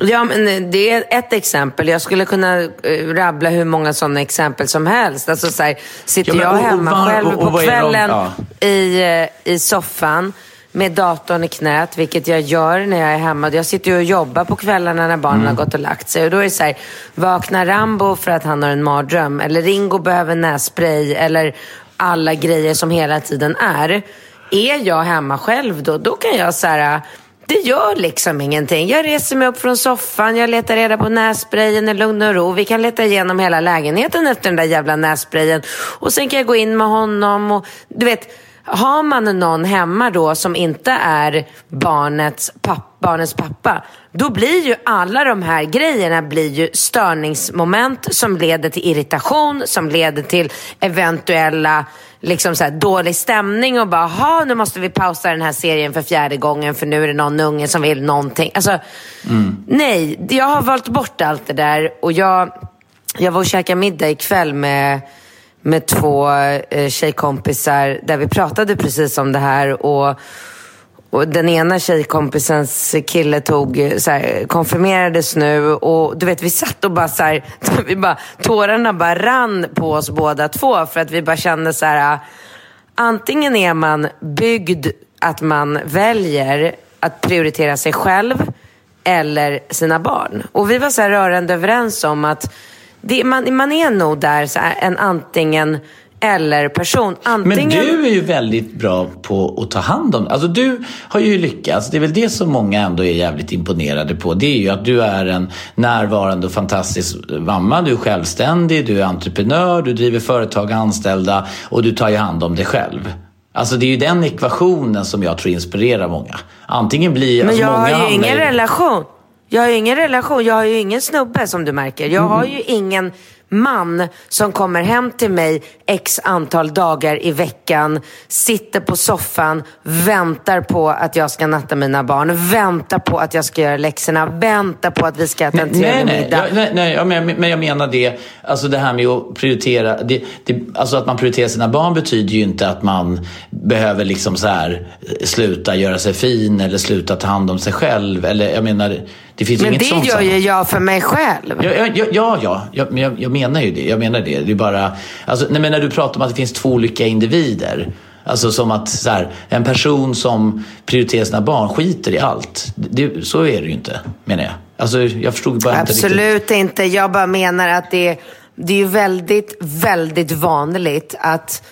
Ja, men eh, det är ett exempel. Jag skulle kunna eh, rabbla hur många sådana exempel som helst. Alltså, så här, sitter Ja, jag och- och hemma själv och- och på är de- kvällen ja. i, eh, i soffan, med datorn i knät, vilket jag gör när jag är hemma. Jag sitter ju och jobbar på kvällarna när barnen har gått och lagt sig. Och då är det så här, vaknar Rambo för att han har en mardröm? Eller Ringo behöver nässpray? Eller alla grejer som hela tiden är. Är jag hemma själv då, då kan jag så här, det gör liksom ingenting. Jag reser mig upp från soffan, jag letar reda på nässprayen i lugn och ro. Vi kan leta igenom hela lägenheten efter den där jävla nässprayen. Och sen kan jag gå in med honom och du vet, har man någon hemma då som inte är barnets, pappa, barnets pappa, då blir ju alla de här grejerna blir ju störningsmoment som leder till irritation, som leder till eventuella liksom så här, dålig stämning och bara, ha nu måste vi pausa den här serien för fjärde gången för nu är det någon unge som vill någonting. Alltså, nej, jag har valt bort allt det där och jag, jag var och käkade middag ikväll med med två eh, tjejkompisar där vi pratade precis om det här. Och, och den ena tjejkompisens kille tog, så här, konfirmerades nu och du vet vi satt och bara så här, [LAUGHS] vi bara, tårarna bara rann på oss båda två för att vi bara kände så här, antingen är man byggd att man väljer att prioritera sig själv eller sina barn. Och vi var så här rörande överens om att det, man, man är nog där så här, en antingen eller person. Antingen... Men du är ju väldigt bra på att ta hand om Alltså du har ju lyckats. Det är väl det som många ändå är jävligt imponerade på. Det är ju att du är en närvarande och fantastisk mamma. Du är självständig, du är entreprenör, du driver företag och anställda och du tar ju hand om dig själv. Alltså det är ju den ekvationen som jag tror inspirerar många. Antingen blir... Men alltså, jag många har ju ingen i- relation. Jag har ju ingen relation. Jag har ju ingen snubbe som du märker. Jag har ju ingen man som kommer hem till mig x antal dagar i veckan, sitter på soffan, väntar på att jag ska natta mina barn, väntar på att jag ska göra läxorna, väntar på att vi ska äta en trevlig nej, middag. jag, nej, nej jag men, men jag menar det, alltså det här med att prioritera, det, det, alltså att man prioriterar sina barn betyder ju inte att man behöver liksom så här eh, sluta göra sig fin eller sluta ta hand om sig själv. Eller jag menar, det finns Men det gör ju jag för mig själv. Ja, ja, ja, ja, ja. Jag, jag, jag menar ju det. Jag menar det. det är bara, alltså, nej, men när du pratar om att det finns två olika individer. Alltså som att så här, en person som prioriterar sina barn skiter i allt. Det, så är det ju inte, menar jag. Alltså, jag förstod bara inte riktigt. Absolut inte. Jag bara menar att det, det är väldigt, väldigt vanligt att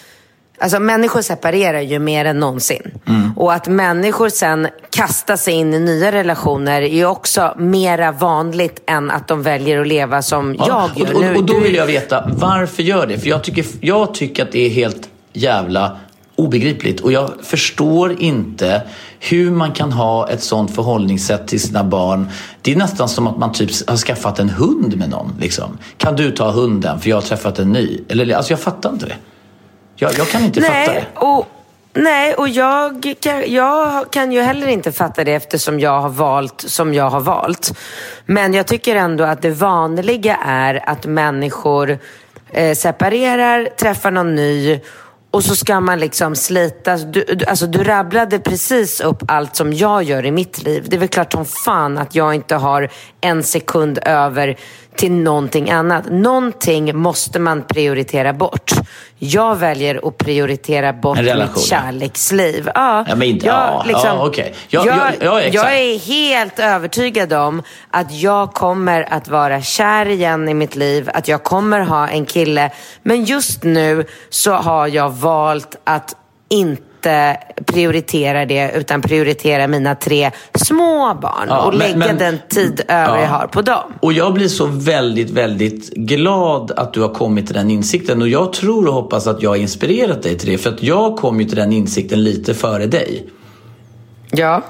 Alltså människor separerar ju mer än någonsin. Mm. Och att människor sen kastar sig in i nya relationer är också mera vanligt än att de väljer att leva som Ja, jag gör och, och, och då vill jag veta, varför gör det? För jag tycker, jag tycker att det är helt jävla obegripligt. Och jag förstår inte hur man kan ha ett sånt förhållningssätt till sina barn. Det är nästan som att man typ har skaffat en hund med någon. Liksom. Kan du ta hunden för jag har träffat en ny? Eller, alltså jag fattar inte det. Jag, jag kan inte fatta det. Nej, och, nej, och jag kan, jag kan ju heller inte fatta det eftersom jag har valt som jag har valt. Men jag tycker ändå att det vanliga är att människor eh, separerar, träffar någon ny och så ska man liksom slita. Du, du, alltså du rabblade precis upp allt som jag gör i mitt liv. Det är väl klart som fan att jag inte har en sekund över till någonting annat. Någonting måste man prioritera bort. Jag väljer att prioritera bort mitt kärleksliv. Ja, men liksom- jag är helt övertygad om att jag kommer att vara kär igen i mitt liv, att jag kommer ha en kille. Men just nu så har jag valt att inte prioritera det utan prioritera mina tre små barn Ja, och men- lägga men- den tid över Ja. jag har på dem. Och jag blir så väldigt, väldigt glad att du har kommit till den insikten. Och jag tror och hoppas att jag har inspirerat dig till det. För att jag kom ju till den insikten lite före dig. Ja.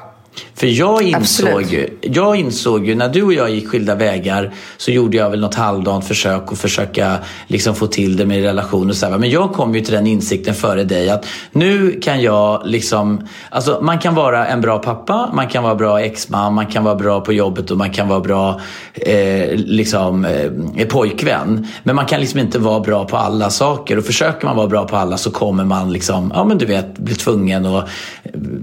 För jag insåg, Absolut. jag insåg ju, när du och jag gick skilda vägar så gjorde jag väl något halvdant försök att försöka liksom få till det med relationer och så här. Men jag kom ju till den insikten före dig att nu kan jag liksom, alltså man kan vara en bra pappa, man kan vara bra exman, man kan vara bra på jobbet och man kan vara bra eh, liksom eh, pojkvän. Men man kan liksom inte vara bra på alla saker och försöker man vara bra på alla så kommer man liksom, ja men du vet, bli tvungen att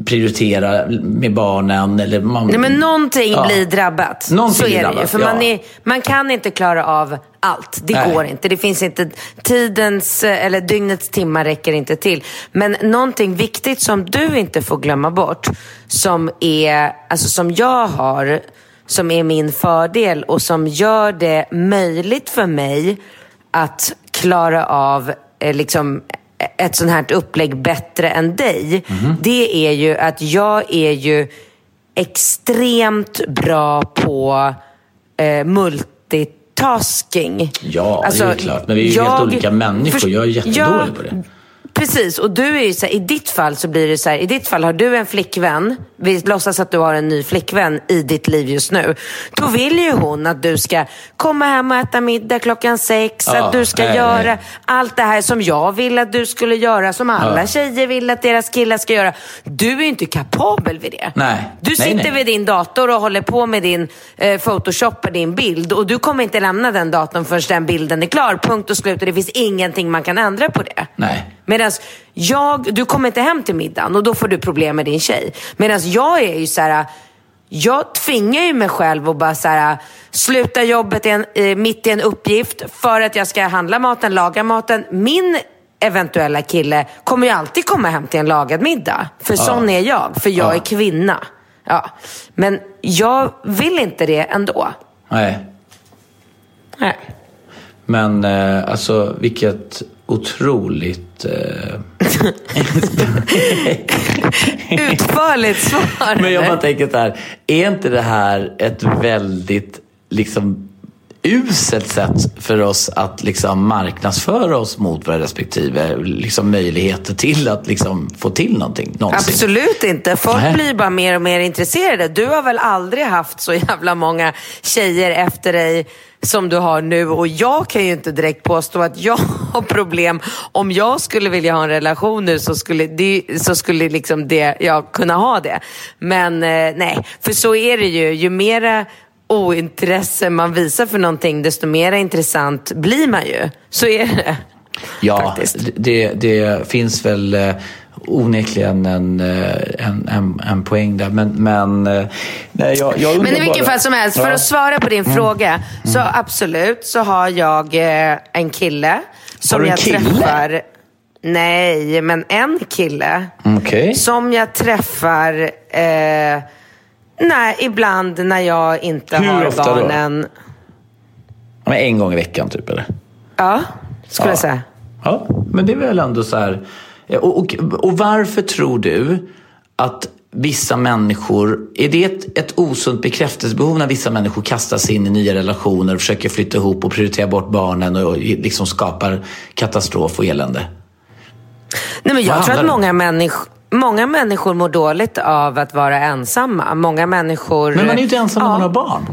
prioritera med barnen. Eller man, Nej, men någonting Ja. blir drabbat. Någonting så är blir det ju. drabbat, För ja. man, är, man kan inte klara av allt. Det Nej. går inte. Det finns inte. Tidens, eh, eller dygnets timmar räcker inte till. Men någonting viktigt som du inte får glömma bort, som, är, alltså som jag har, som är min fördel och som gör det möjligt för mig att klara av eh, liksom, ett sånt här upplägg bättre än dig. Det är ju att jag är ju extremt bra på eh, multitasking. Ja, Alltså, det är klart. Men vi är ju jag- helt olika människor. Jag är jättedålig Ja, på det. Precis, och du är ju så här, i ditt fall så blir det så här, i ditt fall har du en flickvän, vi låtsas att du har en ny flickvän i ditt liv just nu. Då vill ju hon att du ska komma hem och äta middag klockan sex, Ja, att du ska nej, göra nej. allt det här som jag vill att du skulle göra, som alla Ja. tjejer vill att deras killar ska göra. Du är ju inte kapabel vid det. Nej. Du sitter nej. vid din dator och håller på med din eh, photoshoppa din bild och du kommer inte lämna den datorn förrän den bilden är klar. Punkt och slut. Och det finns ingenting man kan ändra på det. Nej. Medan jag, du kommer inte hem till middagen och då får du problem med din tjej. Medan jag är ju så här, jag tvingar ju mig själv att bara så här, sluta jobbet i en, eh, mitt i en uppgift för att jag ska handla maten, laga maten. Min eventuella kille kommer ju alltid komma hem till en lagad middag. För sån är jag, för jag Ja. är kvinna. Ja. Men jag vill inte det ändå. Nej. Nej. Men eh, alltså vilket otroligt... Eh... [LAUGHS] Utförligt svar. Men jag bara tänker så här, är inte det här ett väldigt liksom uselt sätt för oss att liksom marknadsföra oss mot våra respektive liksom möjligheter till att liksom få till någonting någonsin? Absolut inte. Folk Nej. blir bara mer och mer intresserade. Du har väl aldrig haft så jävla många tjejer efter dig som du har nu och jag kan ju inte direkt påstå att jag [LAUGHS] har problem. Om jag skulle vilja ha en relation nu så skulle, det, så skulle liksom det, jag kunna ha det. Men eh, nej, för så är det ju. Ju mera ointresse man visar för någonting desto mer intressant blir man ju. Så är det. Ja, det, det finns väl eh, onekligen en, eh, en, en, en poäng där. Men, men, eh, nej, jag, jag Men i vilket fall som helst, för. Mm. att svara på din fråga. Så absolut så har jag en kille som du en jag kille? träffar. Nej, men en kille. Okej. Som jag träffar eh, nej, ibland när jag inte Hur har ofta då? barnen. Men en gång i veckan typ eller? Ja, skulle Ja. jag säga. Ja, men det är väl ändå så här. Och, och, och varför tror du att vissa människor, är det ett, ett osunt bekräftelsebehov när vissa människor kastar sig in i nya relationer och försöker flytta ihop och prioritera bort barnen och liksom skapar katastrof och elände? Nej, men jag tror att många människor Många människor mår dåligt av att vara ensamma. Många människor... Men man är ju inte ensam när Ja. man har barn.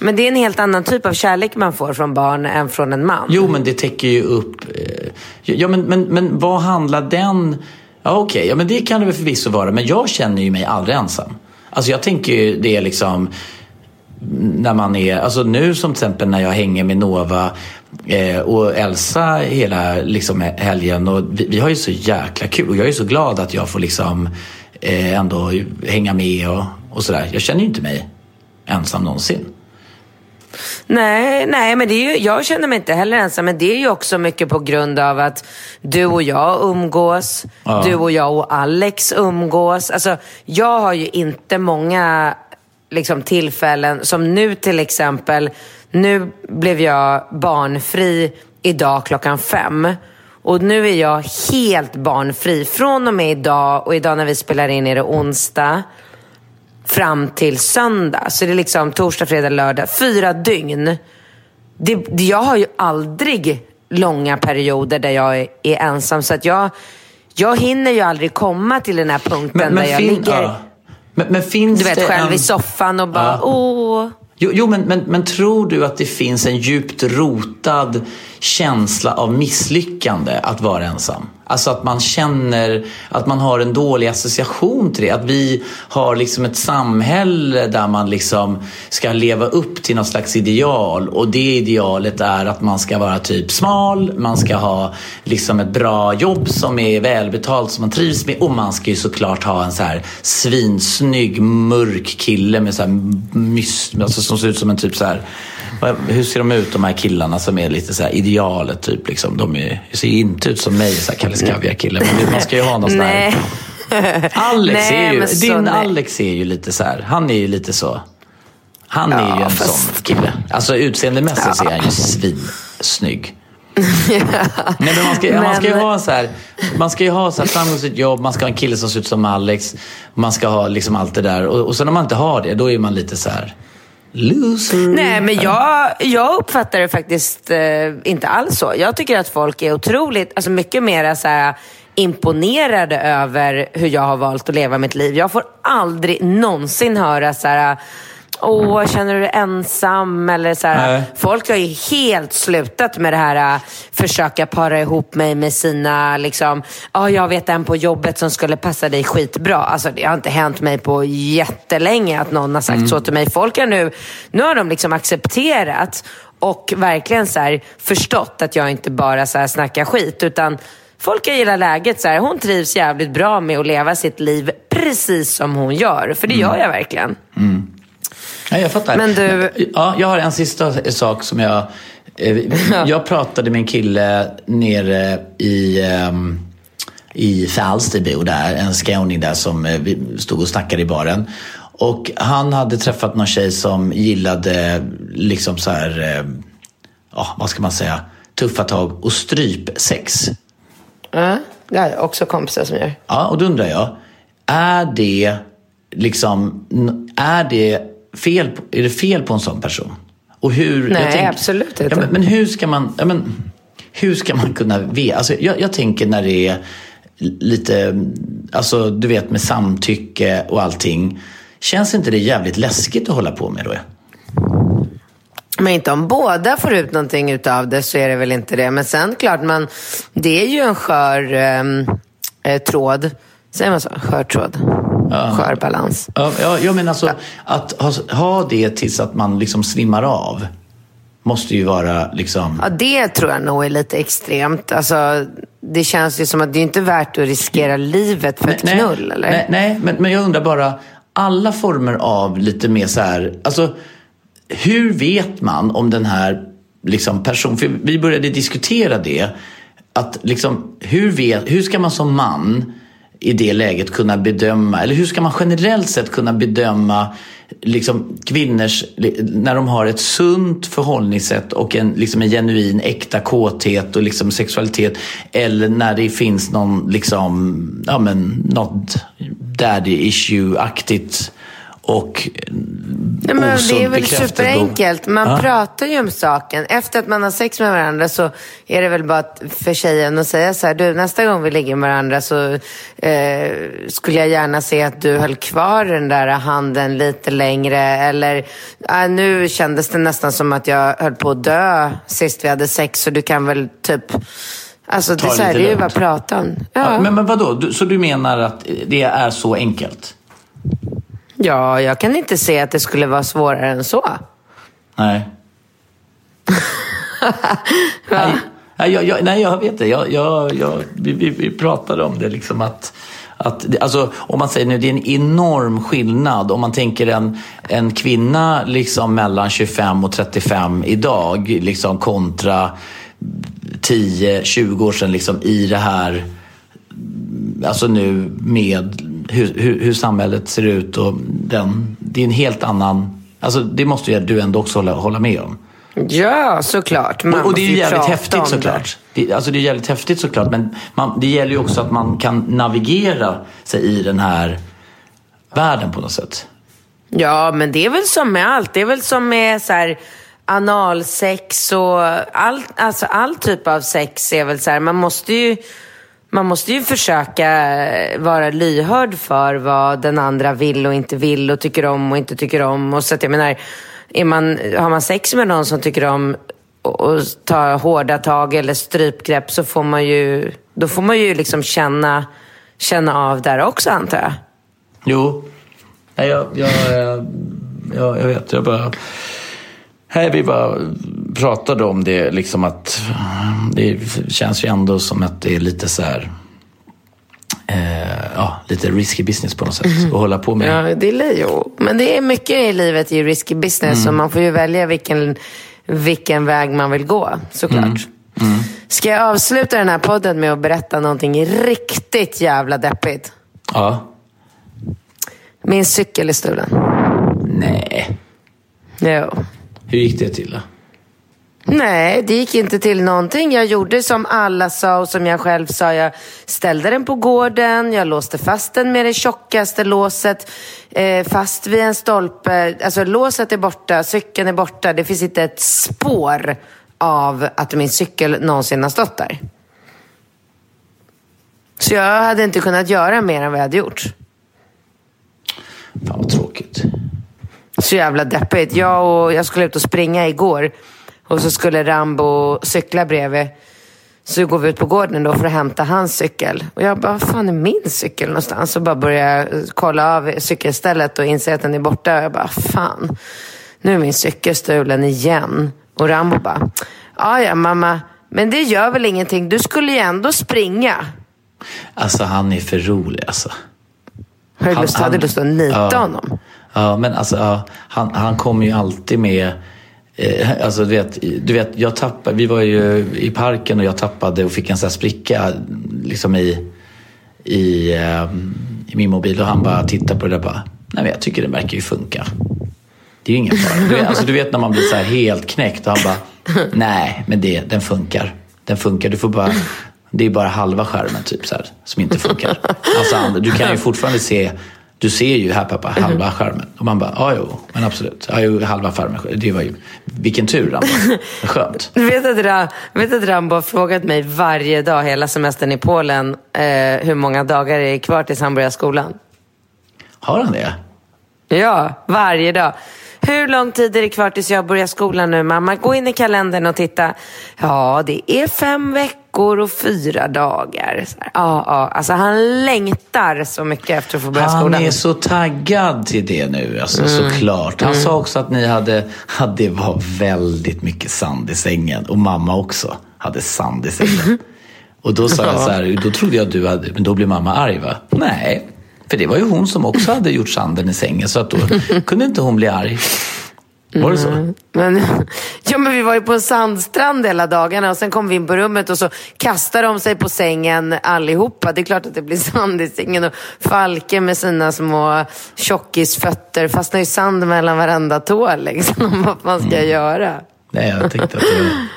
Men det är en helt annan typ av kärlek man får från barn än från en man. Jo, men det täcker ju upp... eh, Ja, men, men, men vad handlar den... Ja, okej, ja, men det kan det väl förvisso vara. Men jag känner ju mig aldrig ensam. Alltså jag tänker ju det är liksom... När man är... Alltså nu som till exempel när jag hänger med Nova eh, och Elsa hela liksom, helgen. Och vi, vi har ju så jäkla kul. Och jag är så glad att jag får liksom eh, ändå hänga med och, och sådär. Jag känner ju inte mig ensam någonsin. Nej, nej, men det är ju, jag känner mig inte heller ensam. Men det är ju också mycket på grund av att du och jag umgås. Ja. Du och jag och Alex umgås. Alltså, jag har ju inte många liksom, tillfällen, som nu till exempel. Nu blev jag barnfri idag klockan fem. Och nu är jag helt barnfri från och med idag. Och idag när vi spelar in är det onsdag fram till söndag. Så det är liksom torsdag, fredag, lördag. Fyra dygn. Det, det, jag har ju aldrig långa perioder där jag är, är ensam. Så att jag, jag hinner ju aldrig komma till den här punkten där jag ligger, ja. men, men finns du vet, det själv en... i soffan och bara Ja. åh. Jo, jo men, men, men tror du att det finns en djupt rotad känsla av misslyckande att vara ensam? Alltså att man känner att man har en dålig association till det. Att vi har liksom ett samhälle där man liksom ska leva upp till något slags ideal. Och det idealet är att man ska vara typ smal, man ska ha liksom ett bra jobb som är välbetalt, som man trivs med. Och man ska ju såklart ha en så här svinsnygg, mörk kille med så här mys, alltså som ser ut som en typ så här hur ser de ut de här killarna som är lite så här idealet typ liksom? De är, ser ju inte ut som mig, så här Kalles Kaviar-kille. Men man ska ju ha någon sån här... Alex Nej, är ju, men så din nej. Alex är ju lite så här, han är ju lite så. Han är Ja, ju en fast- sån kille. Alltså utseendemässigt så är han ju svinsnygg. [LAUGHS] Nej, men man, ska, man ska ju Men- ha så här, man ska ju ha så här framgångsrikt jobb, man ska ha en kille som ser ut som Alex. Man ska ha liksom allt det där. Och, och sen om man inte har det, då är man lite så här loser. Nej, men jag, jag uppfattar det faktiskt eh, inte alls så. Jag tycker att folk är otroligt, alltså mycket mer så här, imponerade över hur jag har valt att leva mitt liv. Jag får aldrig någonsin höra så här, Åh, känner du dig ensam? Eller så här, folk har ju helt slutat med det här äh, försöka para ihop mig med sina, liksom, ja jag vet en på jobbet som skulle passa dig skitbra. Alltså det har inte hänt mig på jättelänge att någon har sagt så till mig. Folk har nu, nu har de liksom accepterat och verkligen så här, förstått att jag inte bara så här snackar skit utan Folk har gillat läget. Så här, hon trivs jävligt bra med att leva sitt liv precis som hon gör. För det gör jag verkligen. Ja, jag fattar. Men du- Ja, jag har en sista sak som jag... Eh, jag pratade med en kille nere i, ehm, i Falsterbo där, en skåning där som eh, vi stod och snackade i baren. Och han hade träffat någon tjej som gillade liksom så här, eh, ja, vad ska man säga, tuffa tag och strypsex. Ja, det jag också kompisar som gör. Ja, och då undrar jag, är det liksom, är det fel, är det fel på en sån person? Och hur, Nej, absolut inte. Ja, men, men hur ska man, ja, men, hur ska man kunna veta? Alltså, jag, jag tänker när det är lite, alltså du vet med samtycke och allting. Känns inte det jävligt läskigt att hålla på med då? Men inte om båda får ut någonting utav det så är det väl inte det. Men sen klart, man, det är ju en skör ehm, eh, tråd. Säger man så? Skör tråd? Skör balans. Ja, ja, jag menar alltså, att ha, ha det tills att man liksom svimmar av. Måste ju vara liksom... Ja, det tror jag nog är lite extremt. Alltså, det känns ju som att det är inte värt att riskera livet för ett knull, eller? Nej, nej men, men jag undrar bara, alla former av lite mer så här, alltså hur vet man om den här liksom person, för vi började diskutera det, att liksom hur, vet, hur ska man som man i det läget kunna bedöma, eller hur ska man generellt sett kunna bedöma liksom, kvinnors, när de har ett sunt förhållningssätt och en, liksom en genuin äkta kåthet och liksom sexualitet eller när det finns någon, liksom, ja men något daddy issue-aktigt och Nej, men det är väl superenkelt. Man Ja. pratar ju om saken. Efter att man har sex med varandra så är det väl bara för tjejen att säga så här, du nästa gång vi ligger med varandra så eh, skulle jag gärna se att du höll kvar den där handen lite längre. Eller äh, nu kändes det nästan som att jag höll på att dö sist vi hade sex så du kan väl typ Alltså Ta det, det är ju bara att prata om. Ja. Ja. men, men vadå, du, så du menar att det är så enkelt? Ja, jag kan inte se att det skulle vara svårare än så. [LAUGHS] Nej. nej, jag, jag, nej, jag vet det. Jag, jag, jag, vi, vi, vi pratade om det. Liksom att, att, alltså, om man säger nu, det är en enorm skillnad. Om man tänker en, en kvinna liksom mellan 25 och 35 idag liksom kontra 10-20 år sedan liksom, i det här alltså nu med hur, hur, hur samhället ser ut och den, det är en helt annan, alltså det måste ju du ändå också hålla, hålla med om. Ja, såklart. Man Och, och det är ju jävligt häftigt det. såklart. Det, alltså det är jävligt häftigt såklart men man, det gäller ju också att man kan navigera sig i den här världen på något sätt. Ja, men det är väl som med allt. Det är väl som med så här, analsex och all, alltså all typ av sex är väl så här, man måste ju man måste ju försöka eh, vara lyhörd för vad den andra vill och inte vill och tycker om och inte tycker om. Och så att jag menar, är man, har man sex med någon som tycker om att ta hårda tag eller strypgrepp så får man ju Då får man ju liksom känna, känna av där också antar jag. Jo, Nej, jag, jag, eh, jag, jag vet. Jag bara... Här vi bara pratade om det, liksom att det känns ju ändå som att det är lite så här... Eh, ja, lite risky business på något sätt att hålla på med. Ja, det är jo. Men det är mycket i livet i risky business Mm. och man får ju välja vilken, vilken väg man vill gå, såklart. Mm. Ska jag avsluta den här podden med att berätta någonting riktigt jävla deppigt? Ja. Min cykel är stulen. Nej. Jo. Hur gick det till då? Nej, det gick inte till någonting. Jag gjorde som alla sa och som jag själv sa. Jag ställde den på gården, jag låste fast den med det tjockaste låset eh, fast vid en stolpe. Alltså låset är borta, cykeln är borta. Det finns inte ett spår av att min cykel någonsin har stått där. Så jag hade inte kunnat göra mer än vad jag hade gjort. Fan vad tråkigt. Så jävla deppigt. Jag, och, jag skulle ut och springa igår och så skulle Rambo cykla bredvid. Så går vi ut på gården då för att hämta hans cykel. Och jag bara, vad fan är min cykel någonstans? Och bara börjar kolla av cykelstället och inser att den är borta. Och jag bara, fan, nu är min cykel stulen igen. Och Rambo bara, ja ja mamma, men det gör väl ingenting. Du skulle ju ändå springa. Alltså han är för rolig alltså. Har du Han- lust, hade han- lust att nita ja. honom? Ja, men alltså ja, han, han kommer ju alltid med Eh, alltså du vet, du vet, jag tappade, vi var ju i parken och jag tappade och fick en sån här spricka liksom i, i, eh, i min mobil och han bara tittade på det där och bara, nej men jag tycker det verkar ju funka. Det är ju ingen fara. Du vet, alltså, du vet när man blir så här helt knäckt och han bara, nej men det, den funkar. Den funkar, du får bara, det är bara halva skärmen typ så här, som inte funkar. Alltså, du kan ju fortfarande se du ser ju här pappa, halva skärmen. Och man bara, ja jo, men absolut. Ja, jo, halva skärmen. Det var ju, vilken tur Rambo. Skönt. [LAUGHS] Du vet att, Ra- vet att Rambo har frågat mig varje dag hela semestern i Polen eh, hur många dagar det är kvar tills han börjar skolan. Har han det? Ja, varje dag. Hur lång tid är det kvar tills jag börjar skolan nu mamma? Gå in i kalendern och titta. Ja, det är fem veckor och fyra dagar. Ja, ja. Alltså han längtar så mycket efter att få börja Han skolan. är så taggad till det nu, alltså, Mm. såklart. Han Mm. sa också att ni hade, [LAUGHS] att det var väldigt mycket sand i sängen. Och mamma också hade sand i sängen. [LAUGHS] Och då sa jag så här, då trodde jag att du hade, men då blev mamma arg va? Nej, för det var ju hon som också hade gjort sanden i sängen. Så att då kunde inte hon bli arg. Var det så? Mm. Men, ja, men vi var ju på en sandstrand hela dagarna och sen kom vi in på rummet och så kastade de sig på sängen allihopa. Det är klart att det blir sand i sängen och Falke med sina små tjockisfötter fastnar ju sand mellan varenda tå liksom. [LAUGHS] Vad man ska göra. Nej, jag tänkte att det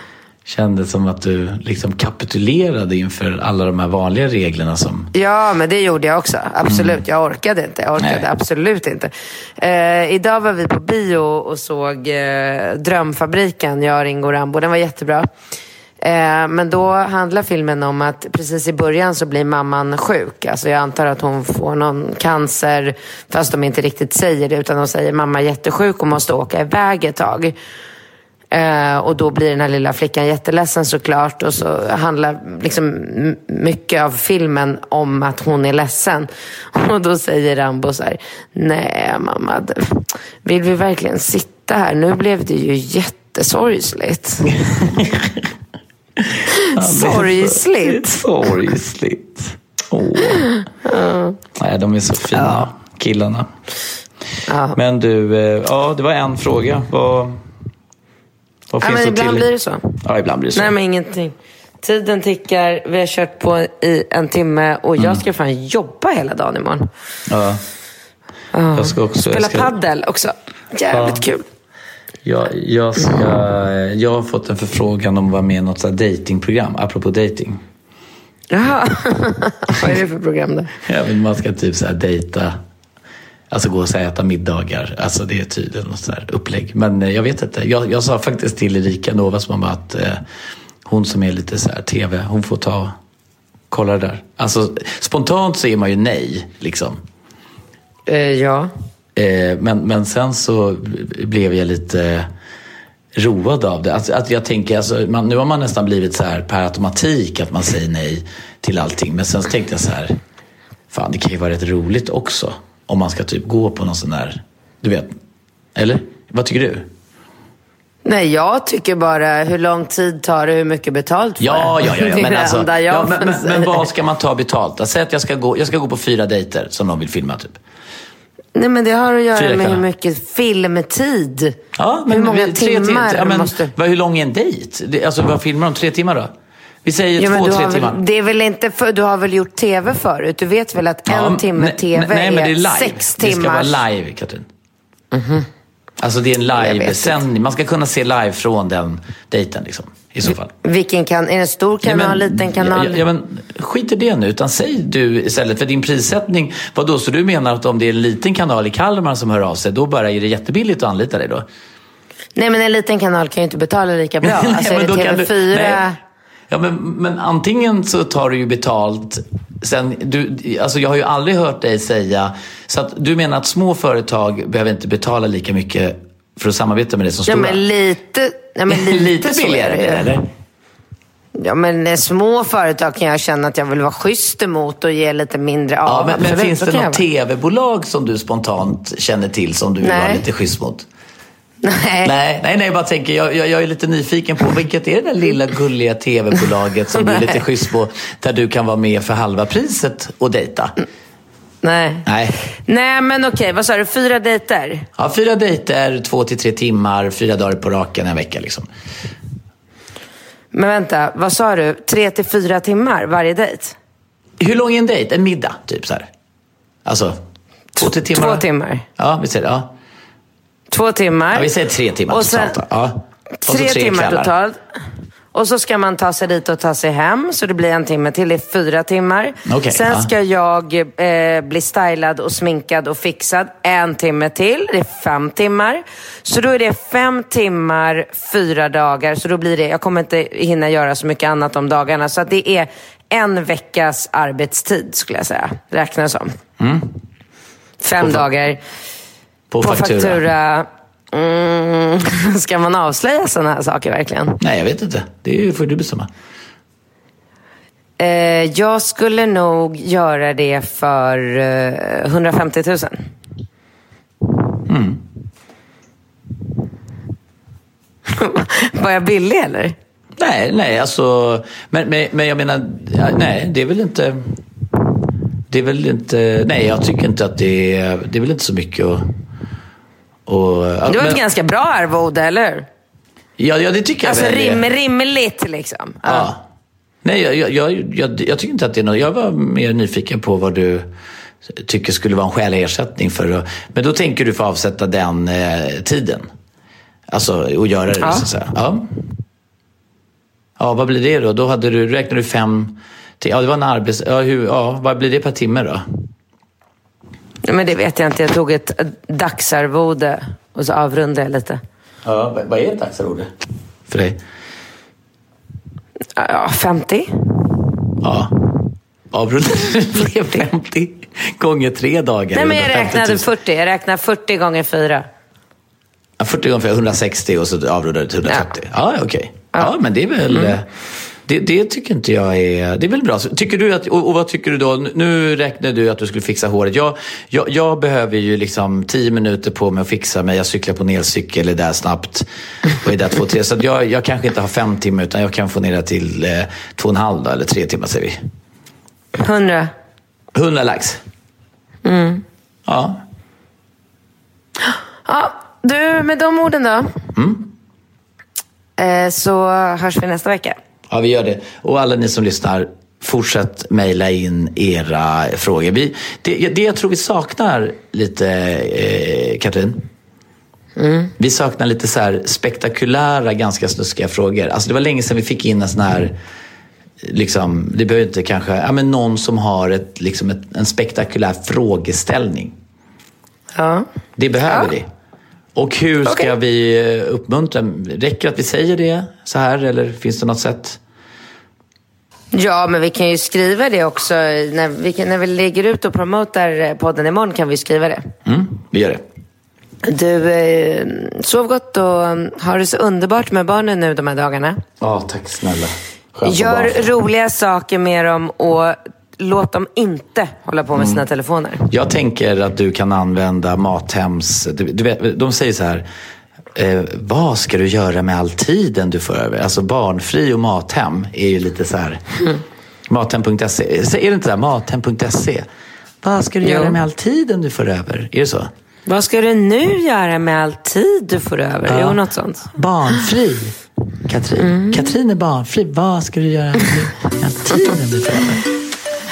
kändes som att du liksom kapitulerade inför alla de här vanliga reglerna som... Ja, men det gjorde jag också. Absolut. Jag orkade inte. Jag orkade Mm. Nej. absolut inte. Eh, idag var vi på bio och såg eh, Drömfabriken, jag, Ringo och Rambo. Den var jättebra. Eh, men då handlar filmen om att precis i början så blir mamman sjuk. Alltså jag antar att hon får någon cancer, fast de inte riktigt säger det. Utan de säger mamma är jättesjuk och måste åka iväg ett tag. Eh, och då blir den här lilla flickan jätteledsen såklart. Och så handlar liksom mycket av filmen om att hon är ledsen. [LAUGHS] Och då säger Rambo så här, nej mamma, vill vi verkligen sitta här? Nu blev det ju jättesorgsligt. [LAUGHS] Sorgsligt. Sorgsligt. Åh. Nej, de är så fina, killarna. Men du, eh, ja, det var en fråga. Vad, vad Ja, finns men ibland till? blir det så. Ja, ibland blir det så. Nej, men ingenting. Tiden tickar, vi har kört på i en timme och Mm. jag ska fan jobba hela dagen imorgon. Ja. Jag ska också... Spela jag ska, paddel också. Jävligt Ja. kul. Jag, jag, ska, jag har fått en förfrågan om att vara med i något så här datingprogram, apropå dating. Jaha. [LAUGHS] Vad är det för program då? Ja, men man ska typ så här dejta, alltså gå och här äta middagar. Alltså det är tydligen något så här upplägg. Men eh, jag vet inte. Jag, jag sa faktiskt till Erika Nova som bara att eh, hon som är lite så här tv, hon får ta, kolla det där. Alltså spontant så är man ju nej, liksom. Eh, ja. Eh, men, men sen så blev jag lite road av det. Att, att jag tänker, alltså, man, nu har man nästan blivit så här per automatik att man säger nej till allting. Men sen så tänkte jag så här, fan det kan ju vara rätt roligt också. Om man ska typ gå på någon sån där, du vet. Eller? Vad tycker du? Nej, jag tycker bara hur lång tid tar det, hur mycket betalt får Ja, jag? ja, ja. ja. [LAUGHS] Men, alltså, ja, men, men, men vad ska man ta betalt? Alltså, Säg att jag ska, gå, jag ska gå på fyra dejter som de vill filma typ. Nej, men det har att göra med hur mycket filmtid. Ja, men hur många vi- tre timmar ja, men, måste... vad, Hur lång är en dejt? Det, alltså vad filmar de? Tre timmar då? Vi säger Ja, två, tre har timmar. väl, det är väl inte för, du har väl gjort tv förut? Du vet väl att en Ja, timme nej, tv nej, men det är live. sex Det ska vara live, Katrin. Alltså det är en live-sändning. Man ska kunna se live från den dejten liksom, i så fall. Vilken kan, är det en stor kanal, Ja, men- liten kanal? Ja, ja, men skit i det nu, utan säg du istället för din prissättning. Vad då så du menar att om det är en liten kanal i Kalmar som hör av sig, då bara är det jättebilligt att anlita dig då? Nej, men en liten kanal kan ju inte betala lika bra. [LAUGHS] Nej, alltså är det då kan TV4... du- nej. Ja, men, men antingen så tar du ju betalt. Sen, du, alltså jag har ju aldrig hört dig säga... Så att du menar att små företag behöver inte betala lika mycket för att samarbeta med det som Ja, stora? men lite, ja, men [LAUGHS] lite, Lite billigare, det ju. eller? Ja, men eh, små företag kan jag känna att jag vill vara schysst emot och ge lite mindre. Ja, Ja, men, men finns det något vara. tv-bolag som du spontant känner till som du vill vara Nej. lite schysst mot? Nej. Nej, nej, nej, bara tänker, jag, jag, jag är lite nyfiken på vilket är det där lilla gulliga tv-bolaget som du är lite schysst på, där du kan vara med för halva priset och dejta? Nej. Nej. Nej, men okej. Vad sa du? Fyra dejter? Ja, fyra dejter, två till tre timmar, fyra dagar på raken, en vecka liksom. Men vänta, vad sa du? Tre till fyra timmar varje dejt? Hur lång är en dejt? En middag, typ så här. Alltså, två till timmar? Två timmar. Ja, vi säger det. Ja. Två timmar. ja, vi säger tre timmar Och sen- totalt. Ja. Och så Tre, timmar kvällar. totalt. Och så ska man ta sig dit och ta sig hem, så det blir en timme till. Det är fyra timmar. Okej, Sen ja. ska jag eh, bli stylad och sminkad och fixad en timme till. Det är fem timmar. Så då är det fem timmar, fyra dagar. Så då blir det, jag kommer inte hinna göra så mycket annat om dagarna. Så det är en veckas arbetstid skulle jag säga, räknas som. Fem På fa- dagar Mm. På, på faktura. faktura. Mm, [LAUGHS] ska man avslöja sådana här saker verkligen? Nej, jag vet inte. Det får du bestämma. Eh, jag skulle nog göra det för eh, 150 000. Mm. [LAUGHS] Var jag billig eller? Nej, nej, alltså. Men, men, men jag menar, nej, det är väl inte... Det är väl inte... Nej, jag tycker inte att det är... Det är väl inte så mycket att... Och, ja, Det var men, ett ganska bra arvode, eller hur? ja, ja, det tycker jag Alltså rim, rimligt liksom. Ja. Ja. Nej, jag, jag, jag, jag, tycker inte att det är något. Jag var mer nyfiken på vad du tycker skulle vara en skälig ersättning för Men då tänker du få avsätta den eh, tiden. Alltså, och göra det Ja. så att säga. Ja. Ja, vad blir det då? Då hade du, räknar du fem... Ja, det var en arbets... Ja, hur, ja, vad blir det per timme då? Men det vet jag inte. Jag tog ett dagsarvode och så avrundade jag lite. Ja, vad- är ett dagsarvode för dig? Ja, 50? Ja. Avrunda [LAUGHS] blev 50 gånger tre dagar. Nej, men jag 150 000. räknade 40. Jag räknade 40 gånger 4. Ja, 40 gånger 160 och så avrundar du till 130. Ja, okej. Ja. Ja. men det är väl... Mm. Det, det tycker inte jag är... Det är väl bra. Tycker du att, och, och vad tycker du då? Nu räknade du att du skulle fixa håret. Jag, jag, jag behöver ju liksom 10 minuter på mig att fixa mig. Jag cyklar på en elcykel, är där snabbt och är där två, tre. Så att jag, jag kanske inte har fem timmar utan jag kan få ner det till eh, två och en halv då, eller tre timmar säger vi. 100. 100 lax. Mm. Ja. Ja, du, med de orden då. Mm. Eh, så hörs vi nästa vecka. Ja, vi gör det. Och alla ni som lyssnar, fortsätt mejla in era frågor. Vi, det, det jag tror vi saknar lite, eh, Katrin. Vi saknar lite så spektakulära, ganska snuskiga frågor. Alltså det var länge sedan vi fick in en sån här, liksom, det behöver inte kanske, ja men någon som har ett, liksom ett, en spektakulär frågeställning. Ja. Det behöver Ja. vi. Och hur ska Okej. vi eh, uppmuntra? Räcker det att vi säger det så här eller finns det något sätt? Ja, men vi kan ju skriva det också. När vi, när vi lägger ut och promotar eh, podden imorgon kan vi skriva det. Mm, vi gör det. Du, eh, sov gott och um, har det så underbart med barnen nu de här dagarna. Ja, tack snälla. Gör roliga saker med dem och låt dem inte hålla på med sina Mm. telefoner. Jag tänker att du kan använda Mathems... Du, du vet, de säger så här. Eh, vad ska du göra med all tiden du får över? Alltså barnfri och Mathem är ju lite så här. Mathem.se. Så Är det inte där? Mathem.se. Vad ska du Jo. göra med all tiden du får över? Är det så? Vad ska du nu göra med all tid du får över? Ja. Jo, något sånt. Barnfri. Katrin. Katrin är barnfri. Vad ska du göra med all tiden du får över?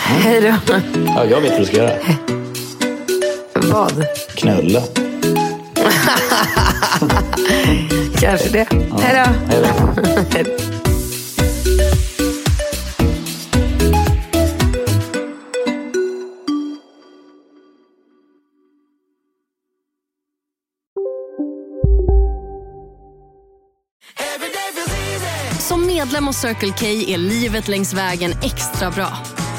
Hej då. Ja, jag vet vad du ska göra. Vad? Knulla. Kanske det. Hej då. Hej då. Som medlem hos Circle K är livet längs vägen extra bra.